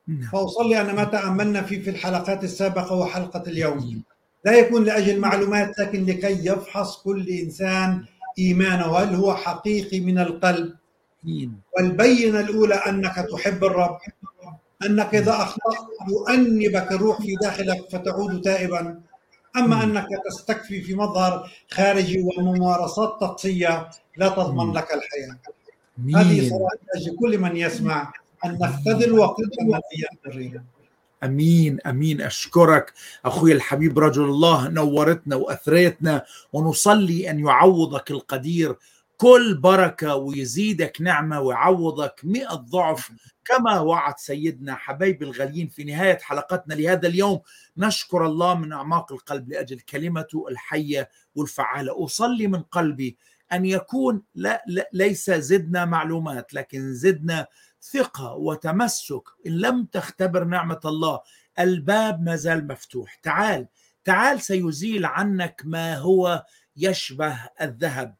نعم. فأصلي أن ما تأملنا فيه في الحلقات السابقة وحلقه اليوم. لا يكون لأجل معلومات لكن لكي يفحص كل إنسان ايمانه هل هو حقيقي من القلب؟ والبينة الأولى أنك تحب الرب أنك إذا أخطأت يؤنبك الروح في داخلك فتعود تائبا أما أنك تستكفي في مظهر خارجي وممارسات طقسية لا تضمن لك الحياة. هذه صلاة كل من يسمع أن نختذل وقتنا في الرياض أمين أمين. أشكرك. أخوي الحبيب رجل الله نورتنا وأثريتنا ونصلي أن يعوضك القدير. كل بركة ويزيدك نعمة ويعوضك مئة ضعف كما وعد سيدنا حبايبي الغاليين في نهاية حلقتنا لهذا اليوم. نشكر الله من أعماق القلب لأجل كلمته الحية والفعالة. أصلي من قلبي. أن يكون لا, لا ليس زدنا معلومات لكن زدنا ثقة وتمسك إن لم تختبر نعمة الله الباب ما زال مفتوح. تعال تعال سيزيل عنك ما هو يشبه الذهب.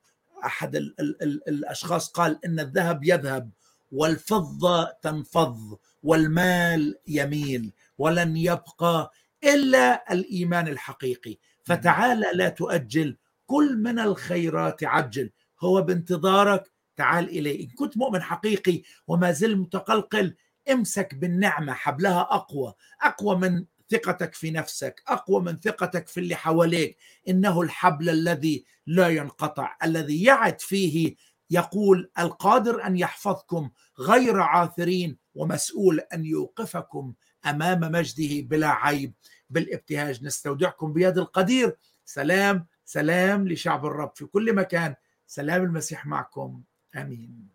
أحد ال ال ال الأشخاص قال إن الذهب يذهب والفضة تنفض والمال يميل ولن يبقى إلا الإيمان الحقيقي. فتعال لا تؤجل كل من الخيرات عجل. هو بانتظارك تعال إليه. إن كنت مؤمن حقيقي وما زل متقلقل امسك بالنعمة حبلها أقوى. أقوى من ثقتك في نفسك. أقوى من ثقتك في اللي حواليك. إنه الحبل الذي لا ينقطع. الذي يعد فيه يقول القادر أن يحفظكم غير عاثرين ومسؤول أن يوقفكم أمام مجده بلا عيب. بالابتهاج نستودعكم بيد القدير. سلام سلام لشعب الرب في كل مكان. سلام المسيح معكم. امين